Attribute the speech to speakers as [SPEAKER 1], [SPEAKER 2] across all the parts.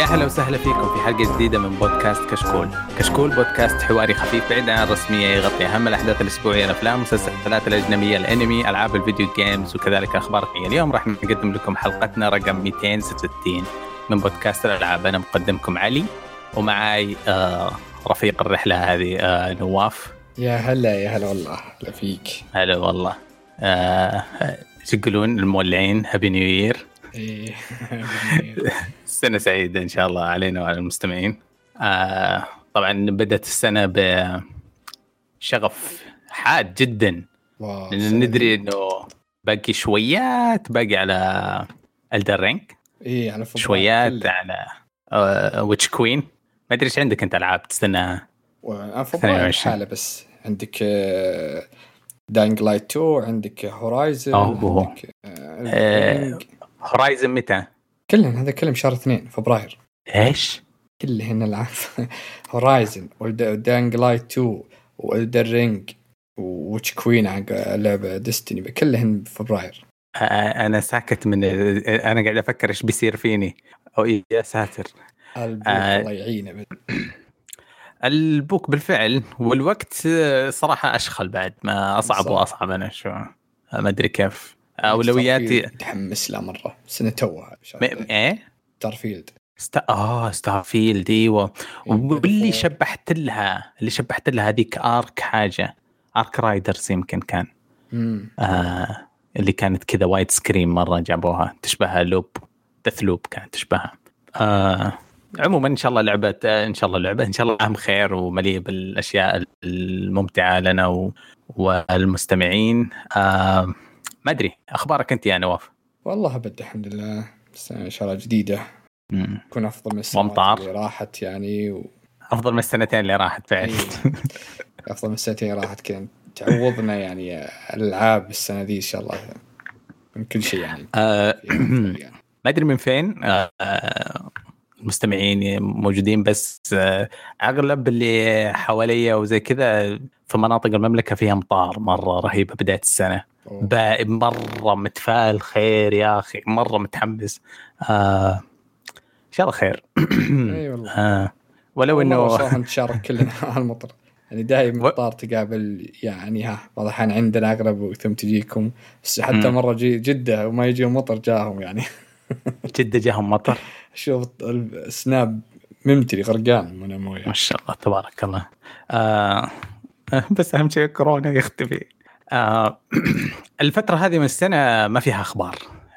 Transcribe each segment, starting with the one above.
[SPEAKER 1] يا هلا وسهلا فيكم في حلقة جديدة من بودكاست كشكول. كشكول بودكاست حواري خفيف بعيد عن الرسمية يغطي أهم الأحداث الأسبوعية الأفلام والمسلسلات الأجنبية الأنمي ألعاب الفيديو games وكذلك أخبار الحقيقة اليوم راح نقدم لكم حلقتنا رقم 266 من بودكاست الألعاب. أنا مقدمكم علي ومعاي آه رفيق الرحلة هذه آه نواف.
[SPEAKER 2] يا هلا يا هلا والله هلا فيك.
[SPEAKER 1] هلا والله. آه شو يقولون المولعين؟ happy new
[SPEAKER 2] year.
[SPEAKER 1] سنة سعيدة إن شاء الله علينا وعلى المستمعين آه طبعا بدأت السنة بشغف حاد جدا لأن ندري. إنه باقي شويات باقي على Elden
[SPEAKER 2] Ring إيه على فبراير
[SPEAKER 1] شويات. على آه Witch Queen ما أدري إيش عندك أنت ألعاب تستناها
[SPEAKER 2] وأنا فبراير
[SPEAKER 1] 22.
[SPEAKER 2] حالة بس عندك Dying Light 2 عندك
[SPEAKER 1] Horizon.
[SPEAKER 2] عندك
[SPEAKER 1] آه. Horizon متى؟
[SPEAKER 2] كلهن هذا كلهم شهر اثنين فبراير
[SPEAKER 1] إيش؟
[SPEAKER 2] كلهن العاب Horizon و Dying Light 2 و Elden Ring و Witch Queen حق لعبة Destiny كلهن فبراير
[SPEAKER 1] أنا ساكت من أنا قاعد أفكر إيش بيصير فيني أو يا ساتر
[SPEAKER 2] البوك. الله يعينه
[SPEAKER 1] البوك بالفعل والوقت صراحة اشخل بعد ما
[SPEAKER 2] أصعب.
[SPEAKER 1] وأصعب أنا شو ما أدري كيف اولوياتي
[SPEAKER 2] متحمس له مرة. سنة توها.
[SPEAKER 1] إيه؟
[SPEAKER 2] ستارفيلد
[SPEAKER 1] ستا... آه ستار فيلد أيوه واللي شبحت لها اللي شبحت لها هذيك ارك حاجة. ارك رايدرز يمكن كان. آه اللي كانت كذا وايد سكرين مرة جابوها. تشبهها لوب دث لوب كانت تشبهها. آه عموما إن شاء الله لعبة إن شاء الله لعبة. إن شاء الله اهم خير ومليء بالأشياء الممتعة لنا و... والمستمعين. آه ما أدري أخبارك أنت يا نواف
[SPEAKER 2] والله أبد الحمد لله إن شاء الله
[SPEAKER 1] جديدة.
[SPEAKER 2] تكون أفضل من
[SPEAKER 1] وأمطار.
[SPEAKER 2] اللي راحت يعني و...
[SPEAKER 1] أفضل من السنتين اللي راحت فعلا
[SPEAKER 2] إيه. أفضل من السنتين اللي راحت كذا تعوضنا يعني الالعاب السنة دي إن شاء الله من كل شيء يعني
[SPEAKER 1] آه
[SPEAKER 2] يعني.
[SPEAKER 1] ما أدري من فين آه، المستمعين موجودين بس آه، أغلب اللي حواليا وزي كذا في مناطق المملكة فيها امطار مرة رهيبة
[SPEAKER 2] بداية
[SPEAKER 1] السنة مرة متفائل خير يا أخي مرة متحمس. آه إن شاء الله خير.
[SPEAKER 2] إي والله.
[SPEAKER 1] آه ولو إنه
[SPEAKER 2] صراحة نتشارك كلنا على المطر. يعني دائما مطار تقابل يعني ها بعض الأحيان عندنا اغلب ثم تجيكم. بس حتى
[SPEAKER 1] مم.
[SPEAKER 2] مرة جي جدة وما يجي مطر جاهم يعني.
[SPEAKER 1] جدة جاهم مطر؟
[SPEAKER 2] شوف ال Snap ممتلي غرقان من الموية.
[SPEAKER 1] ما شاء الله تبارك الله. آه بس أهم شيء كورونا يختفي. آه الفترة هذه من السنة ما فيها أخبار.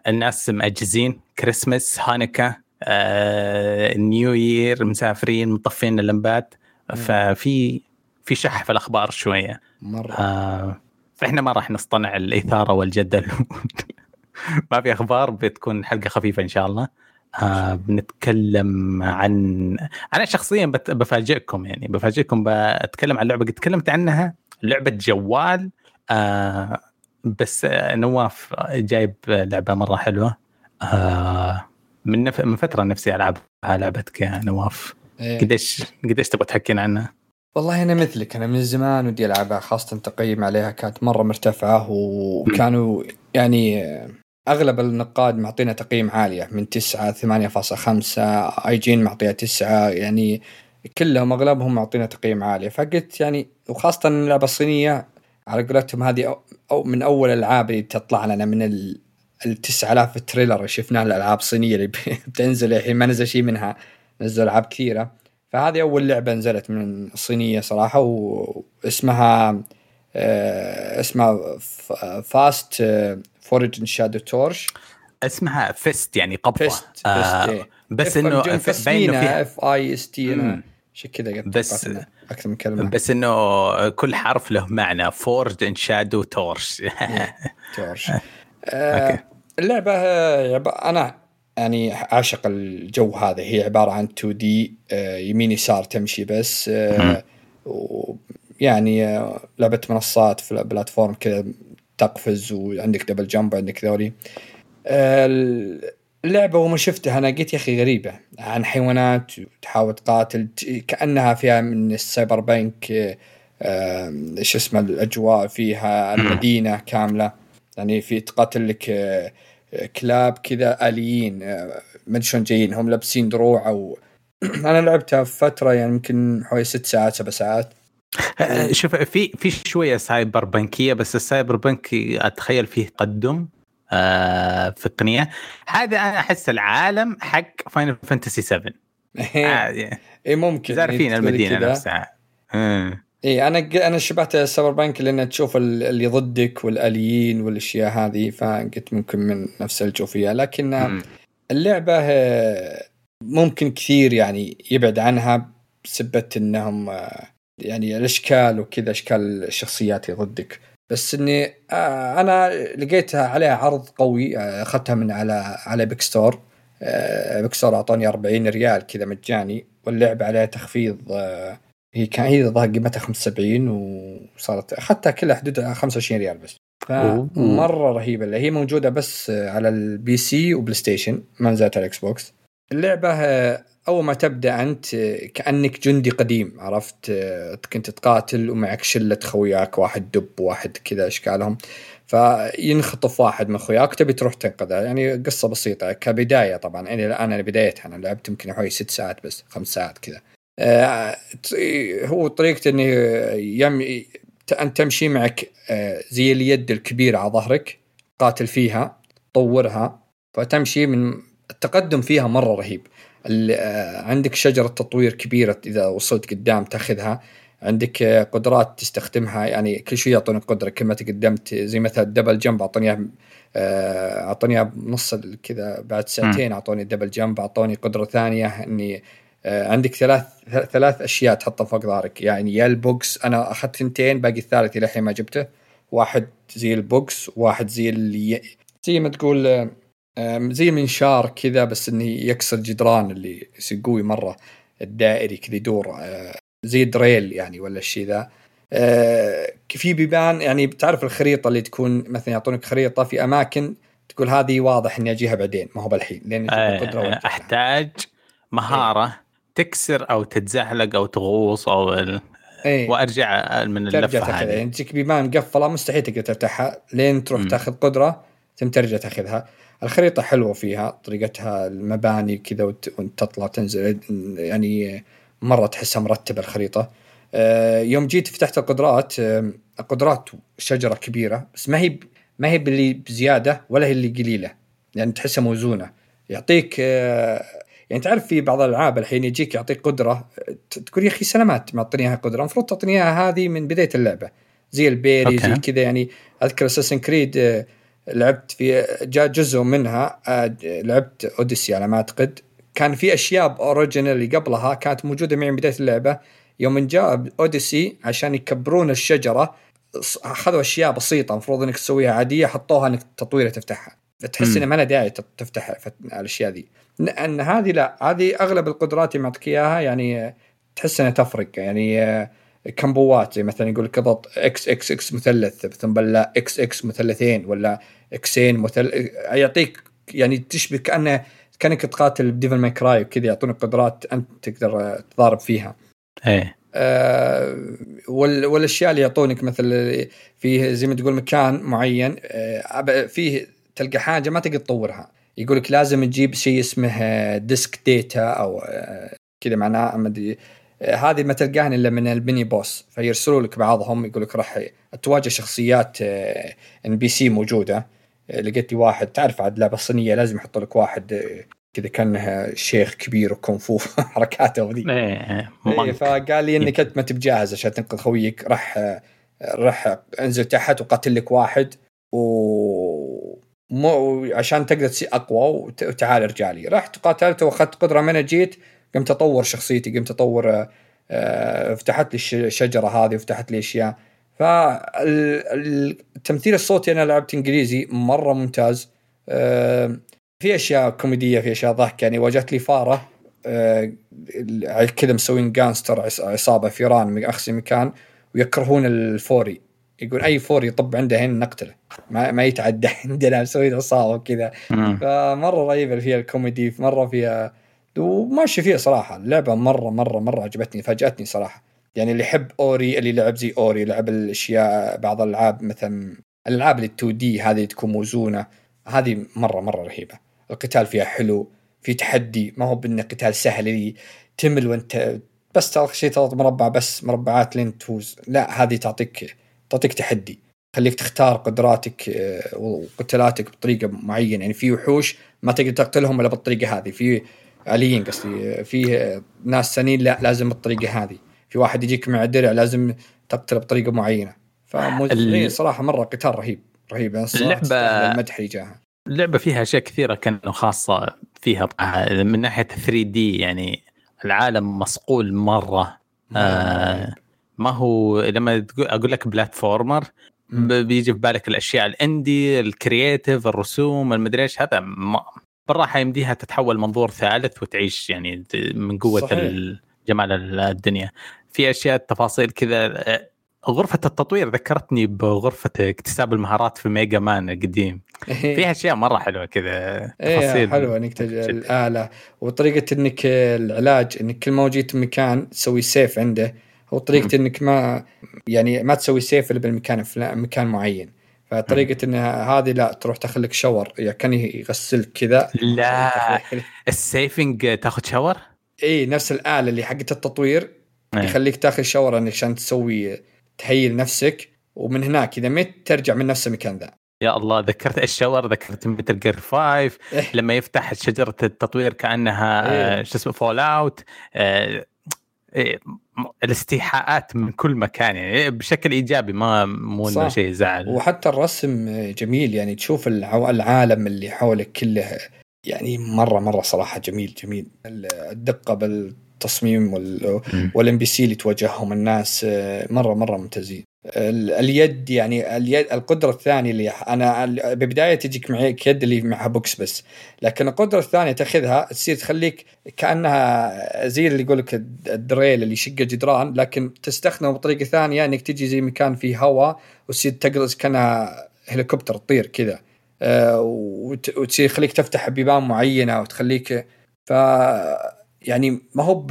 [SPEAKER 1] الناس مأجزين. Christmas Hanukkah آه new year مسافرين مطفين اللمبات. ففي في شح في الأخبار شوية.
[SPEAKER 2] مرة.
[SPEAKER 1] آه فإحنا ما راح نصطنع الإثارة والجدل. ما في أخبار بتكون حلقة خفيفة إن شاء الله. آه بنتكلم عن أنا شخصيا بت- بفاجئكم يعني. بفاجئكم بتكلم عن لعبة. قد تكلمت عنها لعبة جوال. آه بس نواف جايب لعبة مرة حلوة آه من نف... من فترة نفسي ألعبها لعبتك يا نواف
[SPEAKER 2] إيه.
[SPEAKER 1] قديش قديش تبغى تحكينا عنها؟
[SPEAKER 2] والله أنا مثلك أنا من زمان ودي ألعبها خاصة تقييم عليها كانت مرة مرتفعة وكانوا يعني أغلب النقاد معطينا تقييم عاليه من 9 8.5 أي جين معطيها 9 يعني كلهم أغلبهم معطينا تقييم عاليه فقلت يعني وخاصة اللعبة الصينية على قولتهم هذه أو, من أول الالعاب اللي تطلع لنا من ال ال 9000 تريلر اللي شفناه الألعاب الصينية اللي بتنزل الحين ما نزل شيء منها نزلوا ألعاب كثيرة. فهذه أول لعبة نزلت من الصينية صراحة واسمها آه، اسمها FIST Forged Shadow Torch
[SPEAKER 1] اسمها fist يعني قبضة.
[SPEAKER 2] fist
[SPEAKER 1] آه
[SPEAKER 2] fist
[SPEAKER 1] بس إنه باين انه فيها.
[SPEAKER 2] F I S
[SPEAKER 1] T.
[SPEAKER 2] شيء كذا
[SPEAKER 1] بس-
[SPEAKER 2] أكثر من كلمة.
[SPEAKER 1] بس إنه كل حرف له معنى.
[SPEAKER 2] Forged
[SPEAKER 1] in
[SPEAKER 2] Shadow Torch Torch عب- أنا يعني أعشق الجو هذا. هي عبارة عن 2 D يمين يسار تمشي بس آه، ويعني آه، لعبة منصات في ال platform كذا تقفز وعندك double jump وعندك ذولي. اللعبة وما شفتها. أنا قلت يا أخي غريبة. عن حيوانات تحاول تقاتل. كأنها فيها من ال cyberpunk آه، إيش اسمه الأجواء فيها المدينة كاملة. يعني في تقاتل لك آه، كلاب كذا آليين آه، ما أدري شلون جايين. هم لابسين دروع أو أنا لعبتها فترة يعني يمكن حوالي ست ساعات سبع ساعات.
[SPEAKER 1] آه، شوف في في شوية cyberpunk يه بس ال cyberpunk أتخيل فيه تقدم آه في التقنيه هذا أنا أحس العالم حق Final Fantasy 7
[SPEAKER 2] اي ممكن.
[SPEAKER 1] زارفين المدينة نفسها.
[SPEAKER 2] اي أنا أنا شبهت ال cyberpunk لأن تشوف اللي ضدك والآليين والأشياء هذه فقلت ممكن من نفس الجو فيها. لكن اللعبة آه، ممكن كثير يعني يبعد عنها بسبة إنهم آه، يعني الأشكال وكذا أشكال الشخصيات ضدك. بس إني آه، أنا لقيتها عليها عرض قوي أخذتها من على على Epic Store Epic Store اعطوني 40 ريال كذا مجاني واللعبه عليها تخفيض هي كان هي ظهر قيمتها 75 وصارت أخذتها كلها حدود 25 ريال بس. فمرة رهيبة اللي هي موجودة بس على ال PC و PlayStation ما نزلت على ال Xbox اللعبه أول ما تبدأ أنت كأنك جندي قديم عرفت؟ كنت تقاتل ومعك شلة خوياك واحد دب واحد كذا إشكالهم. فينخطف واحد من خوياك تبي تروح تنقذه. يعني قصة بسيطة كبداية طبعا. يعني أنا بدايتها أنا لعبت يمكن حوالي ست ساعات بس خمس ساعات كذا. آه، هو طريقته انه يم أن تمشي معك آه، زي اليد الكبيرة على ظهرك قاتل فيها طورها فتمشي من التقدم فيها مرة رهيب. عندك شجرة تطوير كبيرة إذا وصلت قدام تأخذها. عندك قدرات تستخدمها يعني كل شوي يعطونك قدرة كل ما تقدمت زي مثلا الدبل جمب اعطوني اعطوني بنص كذا بعد ساعتين أعطوني دبل جمب أعطوني قدرة ثانية إني آه، عندك ثلاث ثلاث أشياء تحطها فوق ظهرك. يعني يا البوكس أنا أخذت ثنتين باقي الثالث إلى الحين ما جبته. واحد زي البوكس واحد زي اللي زي ما تقول زي منشار كذا بس إنه يكسر جدران اللي يصير قوي مرة الدائري كذا يدور آه، زي drill يعني ولا الشيء ذا. آه، في بيبان يعني بتعرف الخريطة اللي تكون مثلا يعطونك خريطة في أماكن تقول هذه واضح إني أجيها بعدين ما هو بالحين
[SPEAKER 1] لأن أحتاج مهارة تكسر أو تتزحلق أو تغوص أو ال... إيه. وأرجع من اللفة هذه.
[SPEAKER 2] يعني تجيك بيبان مقفلة مستحيل تقدر تفتحها لين تروح م. تاخذ قدرة ثم ترجع تاخذها. الخريطة حلوة فيها طريقتها المباني كذا وانت تطلع تنزل يعني مرة تحسها مرتبة الخريطة. آه، يوم جيت فتحت القدرات القدرات شجرة كبيرة بس ما هي ما هي باللي بزيادة ولا هي اللي قليلة يعني تحسها موزونة. يعطيك آه، يعني تعرف في بعض الألعاب الحين يجيك يعطيك قدرة تقول يا أخي سلامات معطيني قدره المفروض تعطيني إياها هذه من بداية اللعبة. زي ال parry زي كذا يعني أذكر Assassin's Creed لعبت في جاء جزء منها آه، لعبت Odyssey على ما أعتقد. كان في أشياء Origins قبلها كانت موجودة معي من بداية اللعبة. يوم جاء Odyssey عشان يكبرون الشجرة أخذوا أشياء بسيطة المفروض إنك تسويها عادية حطوها إنك تطويره تفتحها. تحس إنه ما له داعي تفتح الأشياء ذي. إن هذه لا هذه أغلب القدرات اللي معطيك إياها يعني تحس إنها تفرق. يعني آه، combo ات زي مثلا يقول لك اضغط X X X مثلث ثم بلا X X مثلثين ولا اكسين مثل يعطيك يعني تشبه كأنه كأنك تقاتل ب Devil May Cry وكذا يعطونك قدرات أنت تقدر تضارب فيها.
[SPEAKER 1] إيه
[SPEAKER 2] آه والأشياء اللي يعطونك مثل فيه زي ما تقول مكان معين آه فيه تلقى حاجة ما تقدر تطورها يقول لك لازم تجيب شيء اسمه disk data أو آه، كذا معناه ما أدري هذه ما تلقاها إلا من ال mini boss فيرسلوا لك بعضهم يقول لك راح تواجه شخصيات NPC موجودة. آه، لقيت واحد تعرف عاد لعبة صينية لازم يحطوا لك واحد كذا كانه شيخ كبير وكونفو حركاته ذي
[SPEAKER 1] إيه,
[SPEAKER 2] إيه، فقال لي إنك أنت ما تبجاهز جاهز عشان تنقذ خويك راح راح أنزل تحت وقاتل لك واحد و مو عشان تقدر تصير أقوى وتعال ارجع لي. رحت قاتلت وأخذت قدرة من جيت قمت أطور شخصيتي قمت أطور آه، فتحت لي الشجرة هذه وفتحت لي أشياء. فالتمثيل الصوتي أنا لعبت إنجليزي مرة ممتاز. آه، في أشياء كوميدية في أشياء ضحك يعني واجهت لي فارة. آه، كذا مسوين gangster عصابة فيران من اقصى مكان ويكرهون ال furry. يقول أي furry يطب عنده هنا نقتله. ما, ما يتعدى عندنا مسوي عصابه وكذا. فمرة رهيبة فيها الكوميدي مرة فيها وماشي فيها صراحة. اللعبة مرة مرة مرة عجبتني فاجأتني صراحة. يعني اللي يحب Ori اللي لعب زي Ori لعب الأشياء بعض الألعاب مثلا الألعاب اللي 2 دي هذه تكون موزونة هذه مرة مرة رهيبة. القتال فيها حلو في تحدي ما هو بإنه قتال سهل اللي تمل وأنت بس تاخذ شيء تضغط مربع بس مربعات لين تفوز. لا هذه تعطيك تعطيك تحدي. خليك تختار قدراتك آه، وقتالاتك بطريقة معينة. يعني في وحوش ما تقدر تقتلهم إلا بالطريقة هذه. في آليين قصدي. في ناس ثانيين لا لازم بالطريقة هذه. في واحد يجيك مع درع لازم تقتله بطريقة معينة. فمو صراحة مرة قتال رهيب رهيب.
[SPEAKER 1] اللعبه
[SPEAKER 2] المدح اللي جاها.
[SPEAKER 1] اللعبة فيها أشياء كثيرة كانوا خاصة فيها من ناحية 3 دي يعني العالم مصقول مرة. آه ما هو لما أقول لك بلاتفورمر بيجي في بالك الأشياء الاندي الكرييتيف الرسوم المدري إيش هذا بالراحة يمديها تتحول منظور ثالث وتعيش يعني من قوة صحيح. جمال الدنيا. في أشياء تفاصيل كذا غرفة التطوير ذكرتني بغرفة اكتساب المهارات في Mega Man القديم. فيها أشياء مرة حلوة كذا
[SPEAKER 2] إيه، تفاصيل إيه حلوة إنك الآلة وطريقة إنك العلاج إنك كل ما جيت مكان تسوي save عنده هو طريقة إنك ما يعني ما تسوي save إلا بالمكان مكان معين. فطريقة إن هذه لا تروح تاخذ لك shower يعني كان يغسلك كذا
[SPEAKER 1] لا ال saving تاخذ shower؟
[SPEAKER 2] إي نفس الآلة اللي حقت التطوير أيه. يخليك تاخذ shower عشان تسوي ت heal نفسك ومن هناك إذا مت ترجع من نفس المكان ذا
[SPEAKER 1] يا الله ذكرت ال shower ذكرت Metal Gear 5 إيه؟ لما يفتح شجرة التطوير كأنها إيه؟ شو اسمه Fallout آه إيه الاستيحاءات من كل مكان يعني بشكل إيجابي ما مو إنه شيء زعل.
[SPEAKER 2] وحتى الرسم جميل يعني تشوف العالم اللي حولك كله يعني مرة مرة صراحة جميل جميل. الدقة بالتصميم وال NPC اللي تواجههم الناس مرة مرة ممتازين. اليد يعني اليد القدرة الثانية اللي أنا ببداية تجيك معك يد اللي معها بوكس بس لكن القدرة الثانية تأخذها تصير تخليك كأنها زي اللي يقول لك ال drill اللي يشق جدران لكن تستخدمه بطريقة ثانية إنك تجي زي مكان فيه هواء وتصير تقلص كأنها هليكوبتر تطير كذا أه وتصير يخليك تفتح بيبان معينة وتخليك ف يعني ما هو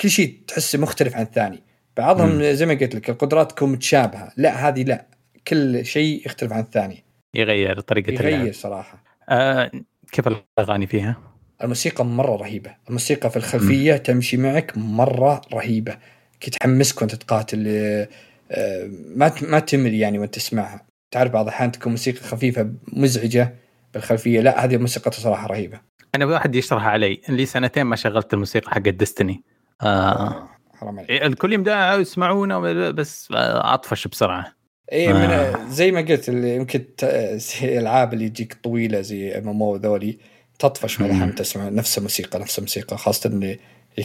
[SPEAKER 2] كل شيء تحسه مختلف عن الثاني. بعضهم زي ما قلت لك القدرات تكون متشابهة. لا هذه لا. كل شيء يختلف عن الثاني.
[SPEAKER 1] يغير طريقة
[SPEAKER 2] يغير اللعب. صراحة.
[SPEAKER 1] آه كيف الأغاني فيها؟
[SPEAKER 2] الموسيقى مرة رهيبة. الموسيقى في الخلفية م. تمشي معك مرة رهيبة. تحمسك وانت تقاتل آه ما ما تمل يعني وانت تسمعها. تعرف بعض الأحيان تكون موسيقى خفيفة مزعجة. بالخلفيه لا هذه الموسيقى صراحة رهيبة.
[SPEAKER 1] أنا واحد يشرح علي. لي سنتين ما شغلت الموسيقى حق Destiny آه حرام عليك. الكل يمدح يسمعونا بس أطفش بسرعة.
[SPEAKER 2] اي من آه. زي ما قلت اللي يمكن الألعاب اللي تجيك طويلة زي MMO ذولي تطفش الاحيان تسمع نفس الموسيقى نفس الموسيقى خاصة اللي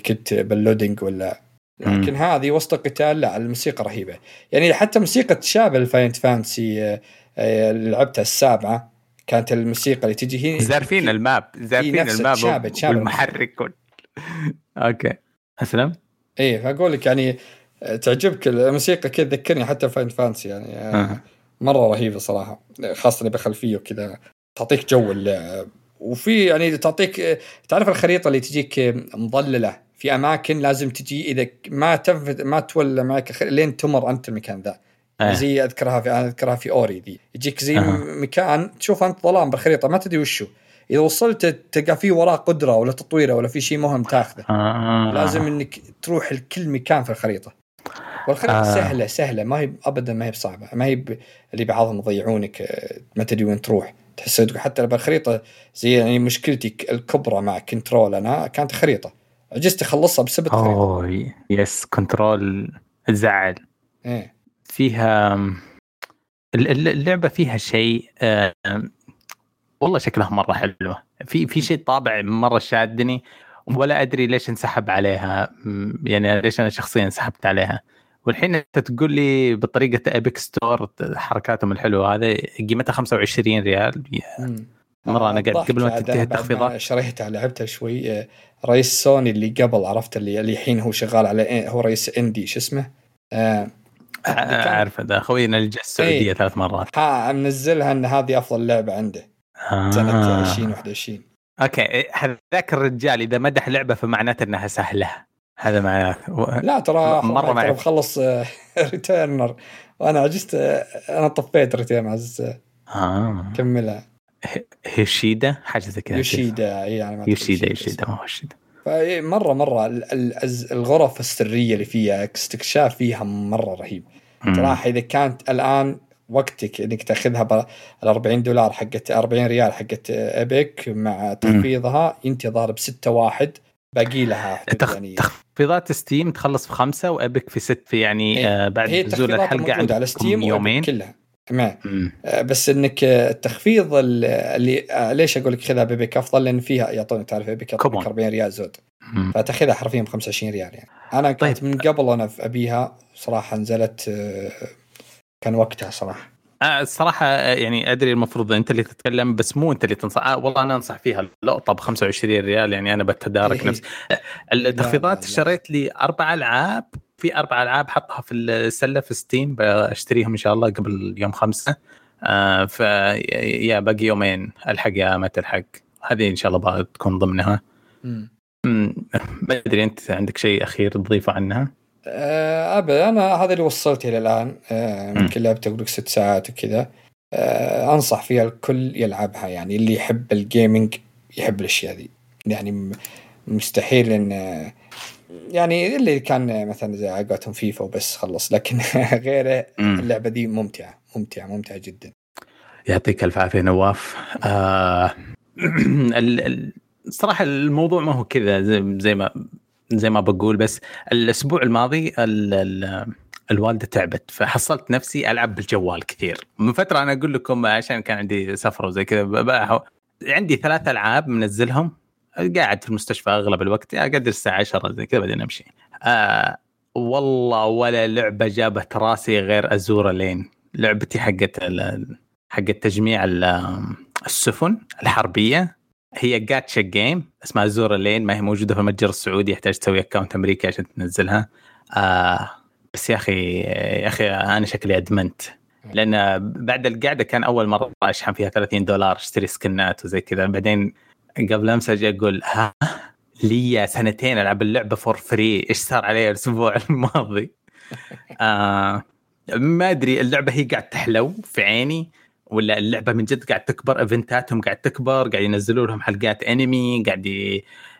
[SPEAKER 2] كنت بال loading ولا لكن هذه وسط القتال لا الموسيقى رهيبة. يعني حتى موسيقى تشابه ال Final Fantasy اللي لعبتها السابعة كانت الموسيقى اللي تجي هي
[SPEAKER 1] زارفين ال map زارفين ال map تشابه تشابه والمحرك أوكي. أسلم؟
[SPEAKER 2] إيه فأقول لك يعني تعجبك الموسيقى كذا تذكرني حتى Final Fantasy يعني آه. مرة رهيبة صراحة خاصة بخلفيه وكذا تعطيك جو اللعب وفي يعني تعطيك تعرف الخريطة اللي تجيك مظللة؟ في أماكن لازم تجي إذا ما تنفذ ما تولى معك لين تمر أنت المكان ذا. آه. زي أذكرها في أنا أذكرها في أوري ذي. يجيك زي آه. مكان تشوف أنت ظلام بالخريطة ما تدري وشو. إذا وصلت تلقى في وراه قدرة ولا تطويرة ولا في شيء مهم تاخذه. آه. لازم إنك تروح لكل مكان في الخريطة. والخريطة آه. سهلة سهلة ما هي ابدا ما هي بصعبة. ما هي اللي بعضهم يضيعونك آه، ما تدري وين تروح. تحس حتى بالخريطة زي يعني مشكلتي الكبرى مع Control أنا كانت خريطة. عجزت أخلصها بسبب
[SPEAKER 1] خريطه oh yes Control زعل.
[SPEAKER 2] إيه.
[SPEAKER 1] فيها اللعبة فيها شيء والله شكلها مرة حلوة. في في شيء طابع مرة شادني ولا أدري ليش انسحب عليها. يعني ليش أنا شخصيا انسحبت عليها. والحين أنت تقول لي بطريقة Epic Store حركاتهم الحلوة هذه قيمتها 25 ريال. مرة أنا قاعد قبل ما تنتهي التخفيضات.
[SPEAKER 2] شريتها لعبتها شوي. آه، رئيس سوني اللي قبل عرفت اللي الحين هو شغال على هو رئيس indie شو اسمه؟ آه
[SPEAKER 1] اعرف ده خوينا اللي جاء السعودية إيه. ثلاث مرات.
[SPEAKER 2] ها منزلها إن هذه أفضل لعبة عنده. آه. سنه 2021
[SPEAKER 1] أوكي ذاك الرجال إذا مدح لعبة فمعناته إنها سهلة. هذا معناه
[SPEAKER 2] لا ترى مرة ما مخلص Returnal وأنا عجزت أنا طفيت Returnal عزيز
[SPEAKER 1] آه
[SPEAKER 2] كملها.
[SPEAKER 1] هيشيدا حاجة زي كذا.
[SPEAKER 2] يوشيدا إي يعني
[SPEAKER 1] يوشيدا يوشيدا ما هو
[SPEAKER 2] مرة مرة الغرف السرية اللي فيها استكشاف فيها مرة رهيب. صراحة إذا كانت الآن وقتك إنك تأخذها ب 40 دولار حقت 40 ريال حقت Epic مع تخفيضها انت ضارب 6 واحد باقي لها
[SPEAKER 1] تخ... يعني تخفيضات Steam تخلص في خمسة و Epic في ست في يعني إيه. آه بعد نزول الحلقة عندك
[SPEAKER 2] على Steam يومين. كلها. تمام. آه بس إنك التخفيض اللي آه ليش أقول لك خذها ب Epic أفضل؟ لأن فيها يعطوني تعرف ب Epic 40 ريال زود. فتأخذها حرفيا ب 25 ريال يعني. أنا كنت طيب. من قبل أنا أبيها صراحة نزلت آه كان وقتها صراحة.
[SPEAKER 1] آه الصراحة يعني أدري المفروض أنت اللي تتكلم بس مو أنت اللي تنصح. آه والله أنا أنصح فيها اللقطة ب 25 ريال يعني أنا بتدارك إيه. نفسي. التخفيضات اشتريت لي أربع ألعاب في أربع ألعاب حطها في السلة في Steam بشتريهم إن شاء الله قبل يوم خمسة. آه. ف يا باقي يومين ألحق يا ما تلحق. هذه إن شاء الله تكون ضمنها. ما أدري أنت عندك شيء أخير تضيفه عنها؟
[SPEAKER 2] آه ابدا أنا هذا اللي وصلت إلى الآن. آه يمكن لعبت أقول ست ساعات وكذا. آه أنصح فيها الكل يلعبها يعني اللي يحب ال gaming يحب الأشياء ذي. يعني مستحيل إن يعني اللي كان مثلا زي عقاتهم فيفا وبس خلص لكن غيره اللعبة دي ممتعة ممتعة ممتعة جدا.
[SPEAKER 1] يعطيك ألف عافية نواف. آه الصراحه الموضوع ما هو كذا زي, ما زي ما بقول بس الأسبوع الماضي ال ال الوالدة تعبت فحصلت نفسي ألعب بالجوال كثير. من فترة أنا أقول لكم عشان كان عندي سفر وزي كذا عندي ثلاث ألعاب منزلهم. قاعد في المستشفى أغلب الوقت أقدر الساعة 10 زي كذا بعدين أمشي. آه والله ولا لعبة جابت راسي غير Azur Lane. لعبتي حقت حقت تجميع السفن الحربية. هي جاتشا جيم اسمها Azur Lane ما هي موجودة في المتجر السعودي يحتاج تسوي account أمريكي عشان تنزلها. آه بس يا أخي يا أخي أنا شكلي أدمنت. لأن بعد القعدة كان أول مرة أشحن فيها 30 دولار أشتري سكنات وزي كذا. بعدين قبل أمس أجي أقول ها؟ لي سنتين ألعب اللعبة for free إيش صار علي الأسبوع الماضي؟ آه ما أدري اللعبة هي قاعد تحلو في عيني ولا اللعبة من جد قاعد تكبر ايفنتاتهم قاعد تكبر قاعد ينزلوا لهم حلقات انمي قاعد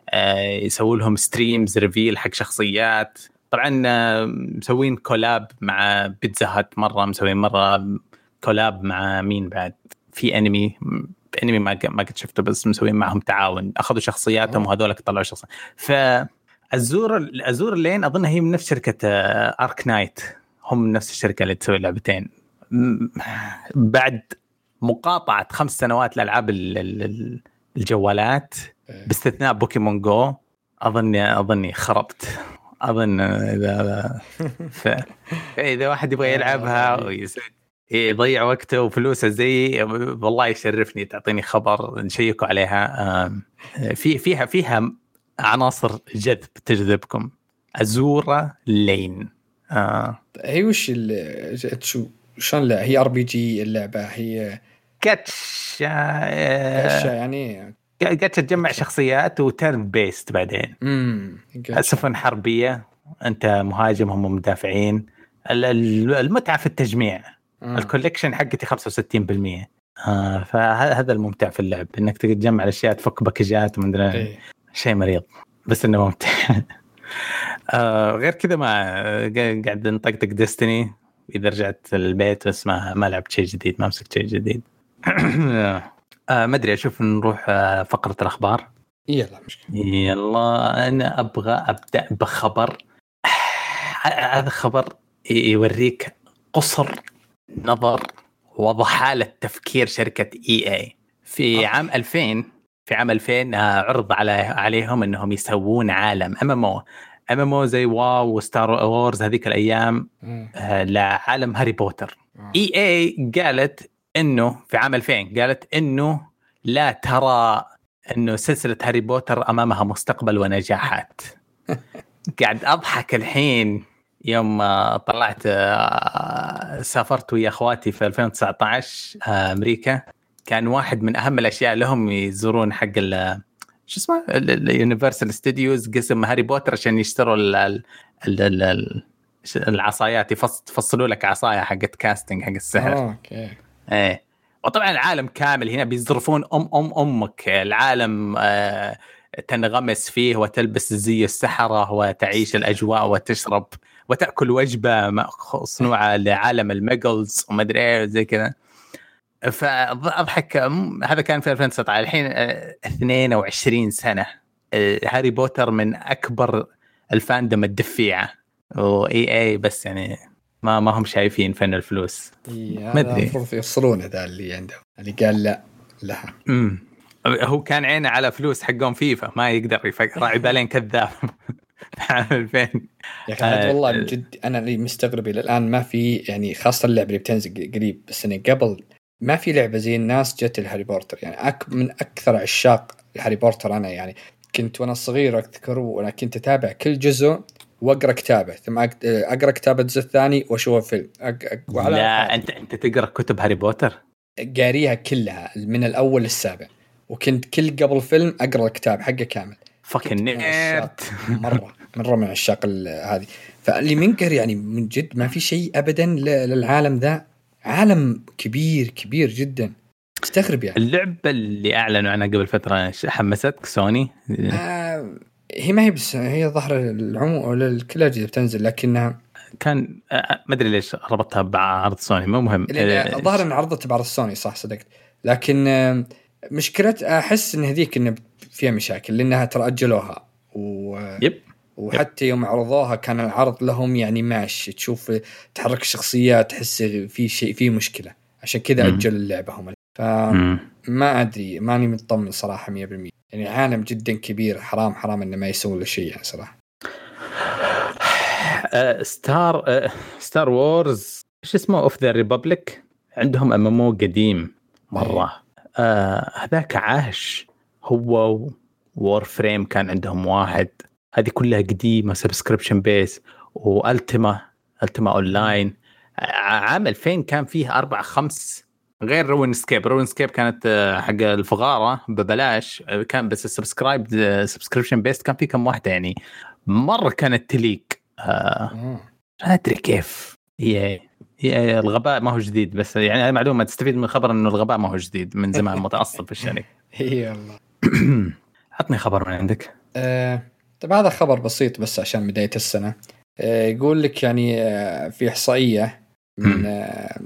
[SPEAKER 1] آه، يسووا لهم streams reveal حق شخصيات. طبعا آه، مسوين collab مع Pizza Hut مرة مسوين مرة collab مع مين بعد؟ في انمي انمي ما ما قد شفته بس مسوين معهم تعاون. أخذوا شخصياتهم وهذول طلعوا شخصيات ف Azur Azur Lane أظن هي من نفس شركة Ark آه، nights هم من نفس الشركة اللي تسوي اللعبتين. بعد مقاطعة خمس سنوات لألعاب الجوالات إيه. باستثناء Pokemon Go اظني أظني خربت. أظن اذا ف... إذا واحد يبغى يلعبها يضيع وقته وفلوسه زي والله يشرفني تعطيني خبر نشيكوا عليها. في فيها فيها عناصر جذب تجذبكم. Azur Lane.
[SPEAKER 2] آه. هي وش شو شلون هي ار بي جي اللعبة هي
[SPEAKER 1] جاتشا
[SPEAKER 2] جاتشا يعني؟
[SPEAKER 1] جاتشا تجمع شخصيات و turn based بعدين. امم سفن حربية أنت مهاجم هم مدافعين. المتعة في التجميع. ال collection حقتي 65% آه فهذا الممتع في اللعب إنك تجمع الأشياء تفك باكجات ومدري إيه. شيء مريض بس إنه ممتع. آه غير كذا ما قاعد نطقطق Destiny إذا رجعت البيت بس ما ما لعبت شيء جديد ما مسكت شيء جديد. آه ما أدري أشوف نروح آه فقرة الأخبار.
[SPEAKER 2] يلا مشكلة
[SPEAKER 1] يلا أنا أبغى أبدأ بخبر. هذا خبر يوريك قصر نظر وضحالة تفكير شركة EA. في عام 2000 في عام 2000 آه، عرض على عليهم إنهم يسوون عالم MMO MMO زي واو وستار وورز هذيك الأيام آه لعالم هاري بوتر. EA قالت إنه في عام 2000 قالت إنه لا ترى إنه سلسلة هاري بوتر أمامها مستقبل ونجاحات. قاعد أضحك الحين. يوم طلعت آه، سافرت ويا اخواتي في 2019 آه، أمريكا. كان واحد من أهم الأشياء لهم يزورون حق شو اسمه؟ ال Universal Studios قسم هاري بوتر عشان يشتروا ال ال ال العصايات يفصلوا لك عصاية حقت casting حق السحر. okay. إيه. وطبعا العالم كامل هنا بيزرفون أم أم أمك. العالم آه تنغمس فيه وتلبس زي السحرة وتعيش الأجواء وتشرب. وتأكل وجبة مصنوعه لعالم ال Muggles وما أدري إيه زي كذا. فأضحك هذا كان في 2019 الحين 22 آه، سنة. آه، هاري بوتر من أكبر الفاندم الدفيعة. وإي إي بس يعني ما ما هم شايفين فن الفلوس.
[SPEAKER 2] ما أدري. المفروض يوصلون ذا اللي عندهم اللي قال لا لها
[SPEAKER 1] امم هو كان عينه على فلوس حقهم فيفا ما يقدر يفكر راعي بالين كذاب. عام
[SPEAKER 2] فين يا أخي آه والله من جد أنا اللي مستغرب إلى الآن ما في يعني خاصة اللعبة اللي بتنزل قريب بس انه قبل ما في لعبة زي الناس جت الهاري بوتر يعني أك من أكثر عشاق الهاري بوتر أنا. يعني كنت وأنا صغير اذكر وأنا كنت أتابع كل جزء وأقرأ كتابه ثم أقرأ كتاب الجزء الثاني وأشوف فيلم.
[SPEAKER 1] لا انت أنت تقرأ كتب هاري بوتر؟
[SPEAKER 2] قاريها كلها من الأول للسابع. وكنت كل قبل فيلم أقرأ الكتاب حقه كامل.
[SPEAKER 1] فكن
[SPEAKER 2] مرة مرة من عشاق هذه. فاللي منقهر يعني من جد ما في شيء ابدا للعالم ذا. عالم كبير كبير جدا. استغرب يعني.
[SPEAKER 1] اللعبة اللي أعلنوا عنها قبل فترة حمستك؟ سوني؟
[SPEAKER 2] آه هي ما هي بس هي ظهر العموم كل الاجهزه بتنزل لكنها
[SPEAKER 1] كان آه، آه، ما أدري ليش ربطتها بعرض سوني مو مهم.
[SPEAKER 2] الظاهر آه، ان عرضت بعرض سوني صح صدقت. لكن مشكلة أحس إن هذيك انه فيها مشاكل لأنها ترى اجلوها و
[SPEAKER 1] يب.
[SPEAKER 2] وحتى يوم عرضوها كان العرض لهم يعني ماشي تشوف تحرك الشخصيات تحس في شيء في مشكلة. عشان كذا أجلوا اللعبة هم. فما أدري ماني مطمن صراحة 100% يعني عالم جدا كبير حرام حرام إنه ما يسوون له شيء يعني صراحة.
[SPEAKER 1] Star Star Wars إيش اسمه؟ of the Republic عندهم MM قديم مرة. آه هذاك عاش. هو Warframe كان عندهم واحد. هذه كلها قديمة سبسكريبشن بيس والتما التما اون لاين عام 2000 كان فيه أربع خمس غير روين سكيب روين سكيب كانت آه، حق الفغارة ببلاش. آه، كان بس السبسكرايب سبسكريبشن بيست كان في كم واحدة يعني. مرة كانت تليق. آه ما أدري كيف. هي هي الغباء ما هو جديد بس يعني معلومة تستفيد من الخبر إنه الغباء ما هو جديد من زمان متعصب في الشركة.
[SPEAKER 2] إي والله.
[SPEAKER 1] عطني خبر من عندك.
[SPEAKER 2] آه، طيب هذا خبر بسيط بس عشان بداية السنة. آه، يقول لك يعني آه، في إحصائية من آه،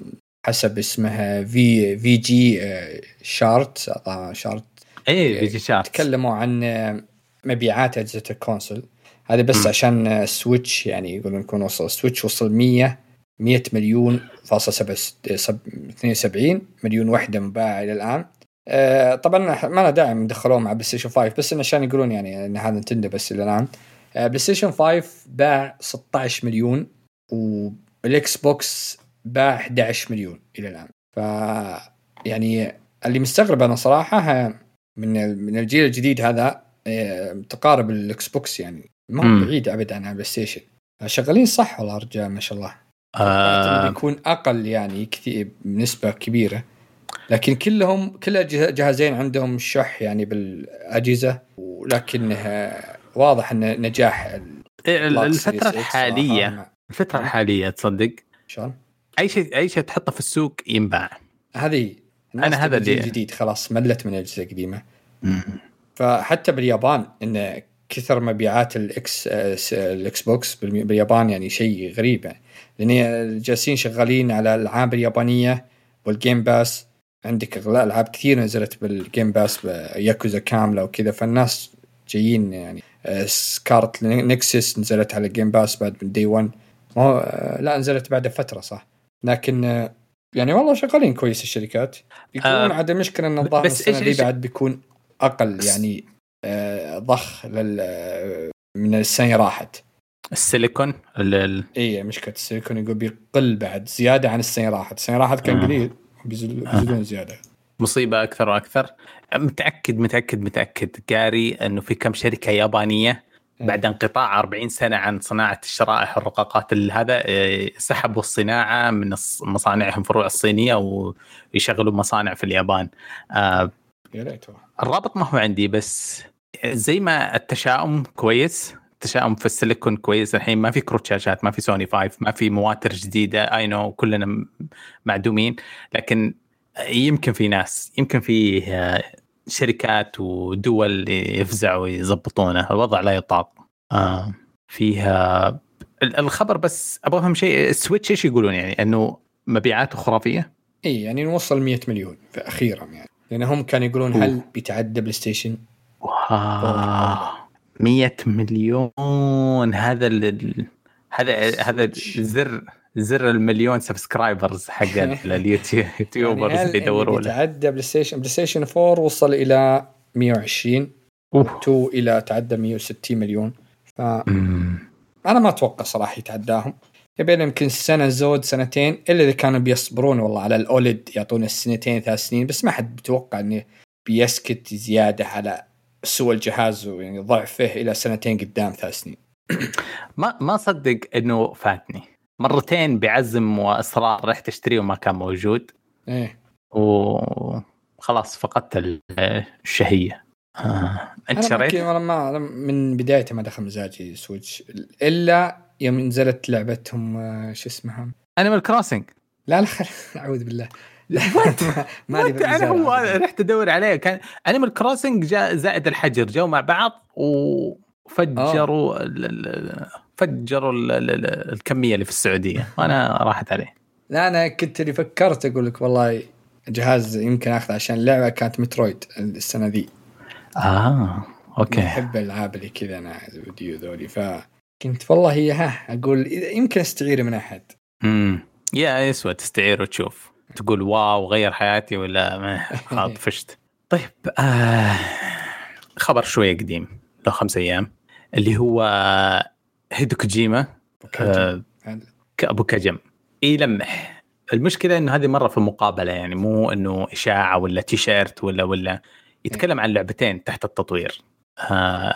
[SPEAKER 2] حسب اسمها في VG Chart
[SPEAKER 1] Chart. إي VG Chart.
[SPEAKER 2] تكلموا عن مبيعات أجهزة ال console. هذا بس م. عشان Switch يعني يقولون يكون وصل Switch وصل 100 100 مليون فاصل 72 مليون وحدة مباعة إلى الآن. آه طبعا ما له داعي ندخلوه مع بلاي ستيشن 5 بس عشان يقولون يعني ان هذا نينتندو بس إلى الآن. آه بلاي ستيشن 5 باع 16 مليون والإكس بوكس باع 11 مليون إلى الآن. ف يعني اللي مستغرب أنا صراحة من من الجيل الجديد هذا آه تقارب الإكس بوكس يعني. ما هو بعيد ابدا عن بلاي ستيشن شغالين صح والله رجال ما شاء الله. آه. بيكون أقل يعني كثير بنسبة كبيرة. لكن كلهم كل جهازين عندهم شح يعني بالأجهزة ولكنها واضح إن نجاح
[SPEAKER 1] إيه، الفترة الحالية. الفترة الحالية تصدق؟
[SPEAKER 2] شلون؟
[SPEAKER 1] أي شيء أي شيء تحطه في السوق ينباع.
[SPEAKER 2] هذه
[SPEAKER 1] أنا هذا اللي
[SPEAKER 2] جديد خلاص ملت من الأجهزة القديمة. فحتى باليابان إن كثر مبيعات الاكس الاكس بوكس باليابان يعني شيء غريب. يعني لأن جالسين شغالين على الألعاب اليابانية وال Game Pass عندك ألعاب كثير نزلت بال Game Pass ياكوزا كاملة وكذا فالناس جايين يعني Scarlet Nexus نزلت على ال Game Pass بعد من day 1 ما لا نزلت بعد فترة صح؟ لكن يعني والله شغالين كويس الشركات. يقولون آه عاد المشكلة إن الظاهر السنة دي بعد بيكون أقل يعني آه ضخ لل من السنة راحت.
[SPEAKER 1] السيليكون؟
[SPEAKER 2] ال اي مشكلة السيليكون يقول بيقل بعد زيادة عن السنة راحت. السنة راحت كان آه. بيزيدون زيادة.
[SPEAKER 1] مصيبة أكثر وأكثر. متأكد متأكد متأكد. قاري إنه في كم شركة يابانية بعد انقطاع 40 سنة عن صناعة الشرائح والرقاقات هذا آه، سحبوا الصناعة من مصانعهم فروع الصينية ويشغلوا مصانع في اليابان.
[SPEAKER 2] آه، يا ريت
[SPEAKER 1] الرابط ما هو عندي بس زي ما التشاؤم كويس. التشاؤم في السيليكون كويس الحين. ما في كروت شاشات ما في سوني 5 ما في مواتر جديدة. اي نو كلنا معدومين. لكن يمكن في ناس يمكن في آه، شركات ودول يفزعوا يضبطونه الوضع لا يطاق. آه فيها الخبر بس أبغى أفهم شيء. السويتش إيش يقولون يعني؟ إنه مبيعاته خرافية؟
[SPEAKER 2] إي يعني نوصل 100 مليون أخيرا يعني. لأن هم كانوا يقولون هل بيتعدى بلاي ستيشن؟
[SPEAKER 1] wow. 100 مليون. هذا ال... هذا هذا الزر زر المليون subscribers حق ال YouTubers يعني اللي يدوروا
[SPEAKER 2] له تعدى بلاي ستيشن بلاي ستيشن 4 وصل إلى 120 2 إلى تعدى 160 مليون. ف أنا ما أتوقع صراحة يتعداهم. يبي يمكن سنة زود سنتين إلا إذا كانوا بيصبرون والله على ال OLED يعطونا السنتين ثلاث سنين بس ما حد بيتوقع إنه بيسكت زيادة على سوى الجهاز ويعني ضعفه إلى سنتين قدام ثلاث سنين.
[SPEAKER 1] ما ما صدق إنه فاتني. مرتين بعزم وإصرار رحت أشتريه وما كان موجود.
[SPEAKER 2] إيه.
[SPEAKER 1] وخلاص فقدت الشهية.
[SPEAKER 2] آه. أنت شريت؟ أنا ما من بدايته ما دخل مزاجي Switch. إلا يوم نزلت لعبتهم آه، شو اسمها؟
[SPEAKER 1] Animal Crossing
[SPEAKER 2] لا لا أعوذ بالله.
[SPEAKER 1] ما أنا هو رحت أدور عليه. كان Animal Crossing جاء زائد الحجر جو مع بعض وفجروا فجروا الكمية اللي في السعودية. وأنا راحت عليه.
[SPEAKER 2] لا أنا كنت اللي فكرت أقول لك والله جهاز يمكن اخذه عشان اللعبه كانت Metroid السنة ذي.
[SPEAKER 1] آه okay.
[SPEAKER 2] أحب الالعاب اللي كذا أنا فيديو ذولي. فكنت والله هي ها أقول يمكن استعير من أحد.
[SPEAKER 1] امم يا يسوى تستعير وتشوف. تقول wow غير حياتي ولا ما خلاص فشت. طيب آه خبر شوية قديم له خمس أيام اللي هو هيديو كوجيما آه أبو كجم يلمح. المشكلة إنه هذه مرة في مقابله يعني مو إنه إشاعة ولا تيشيرت ولا ولا. يتكلم عن لعبتين تحت التطوير. آه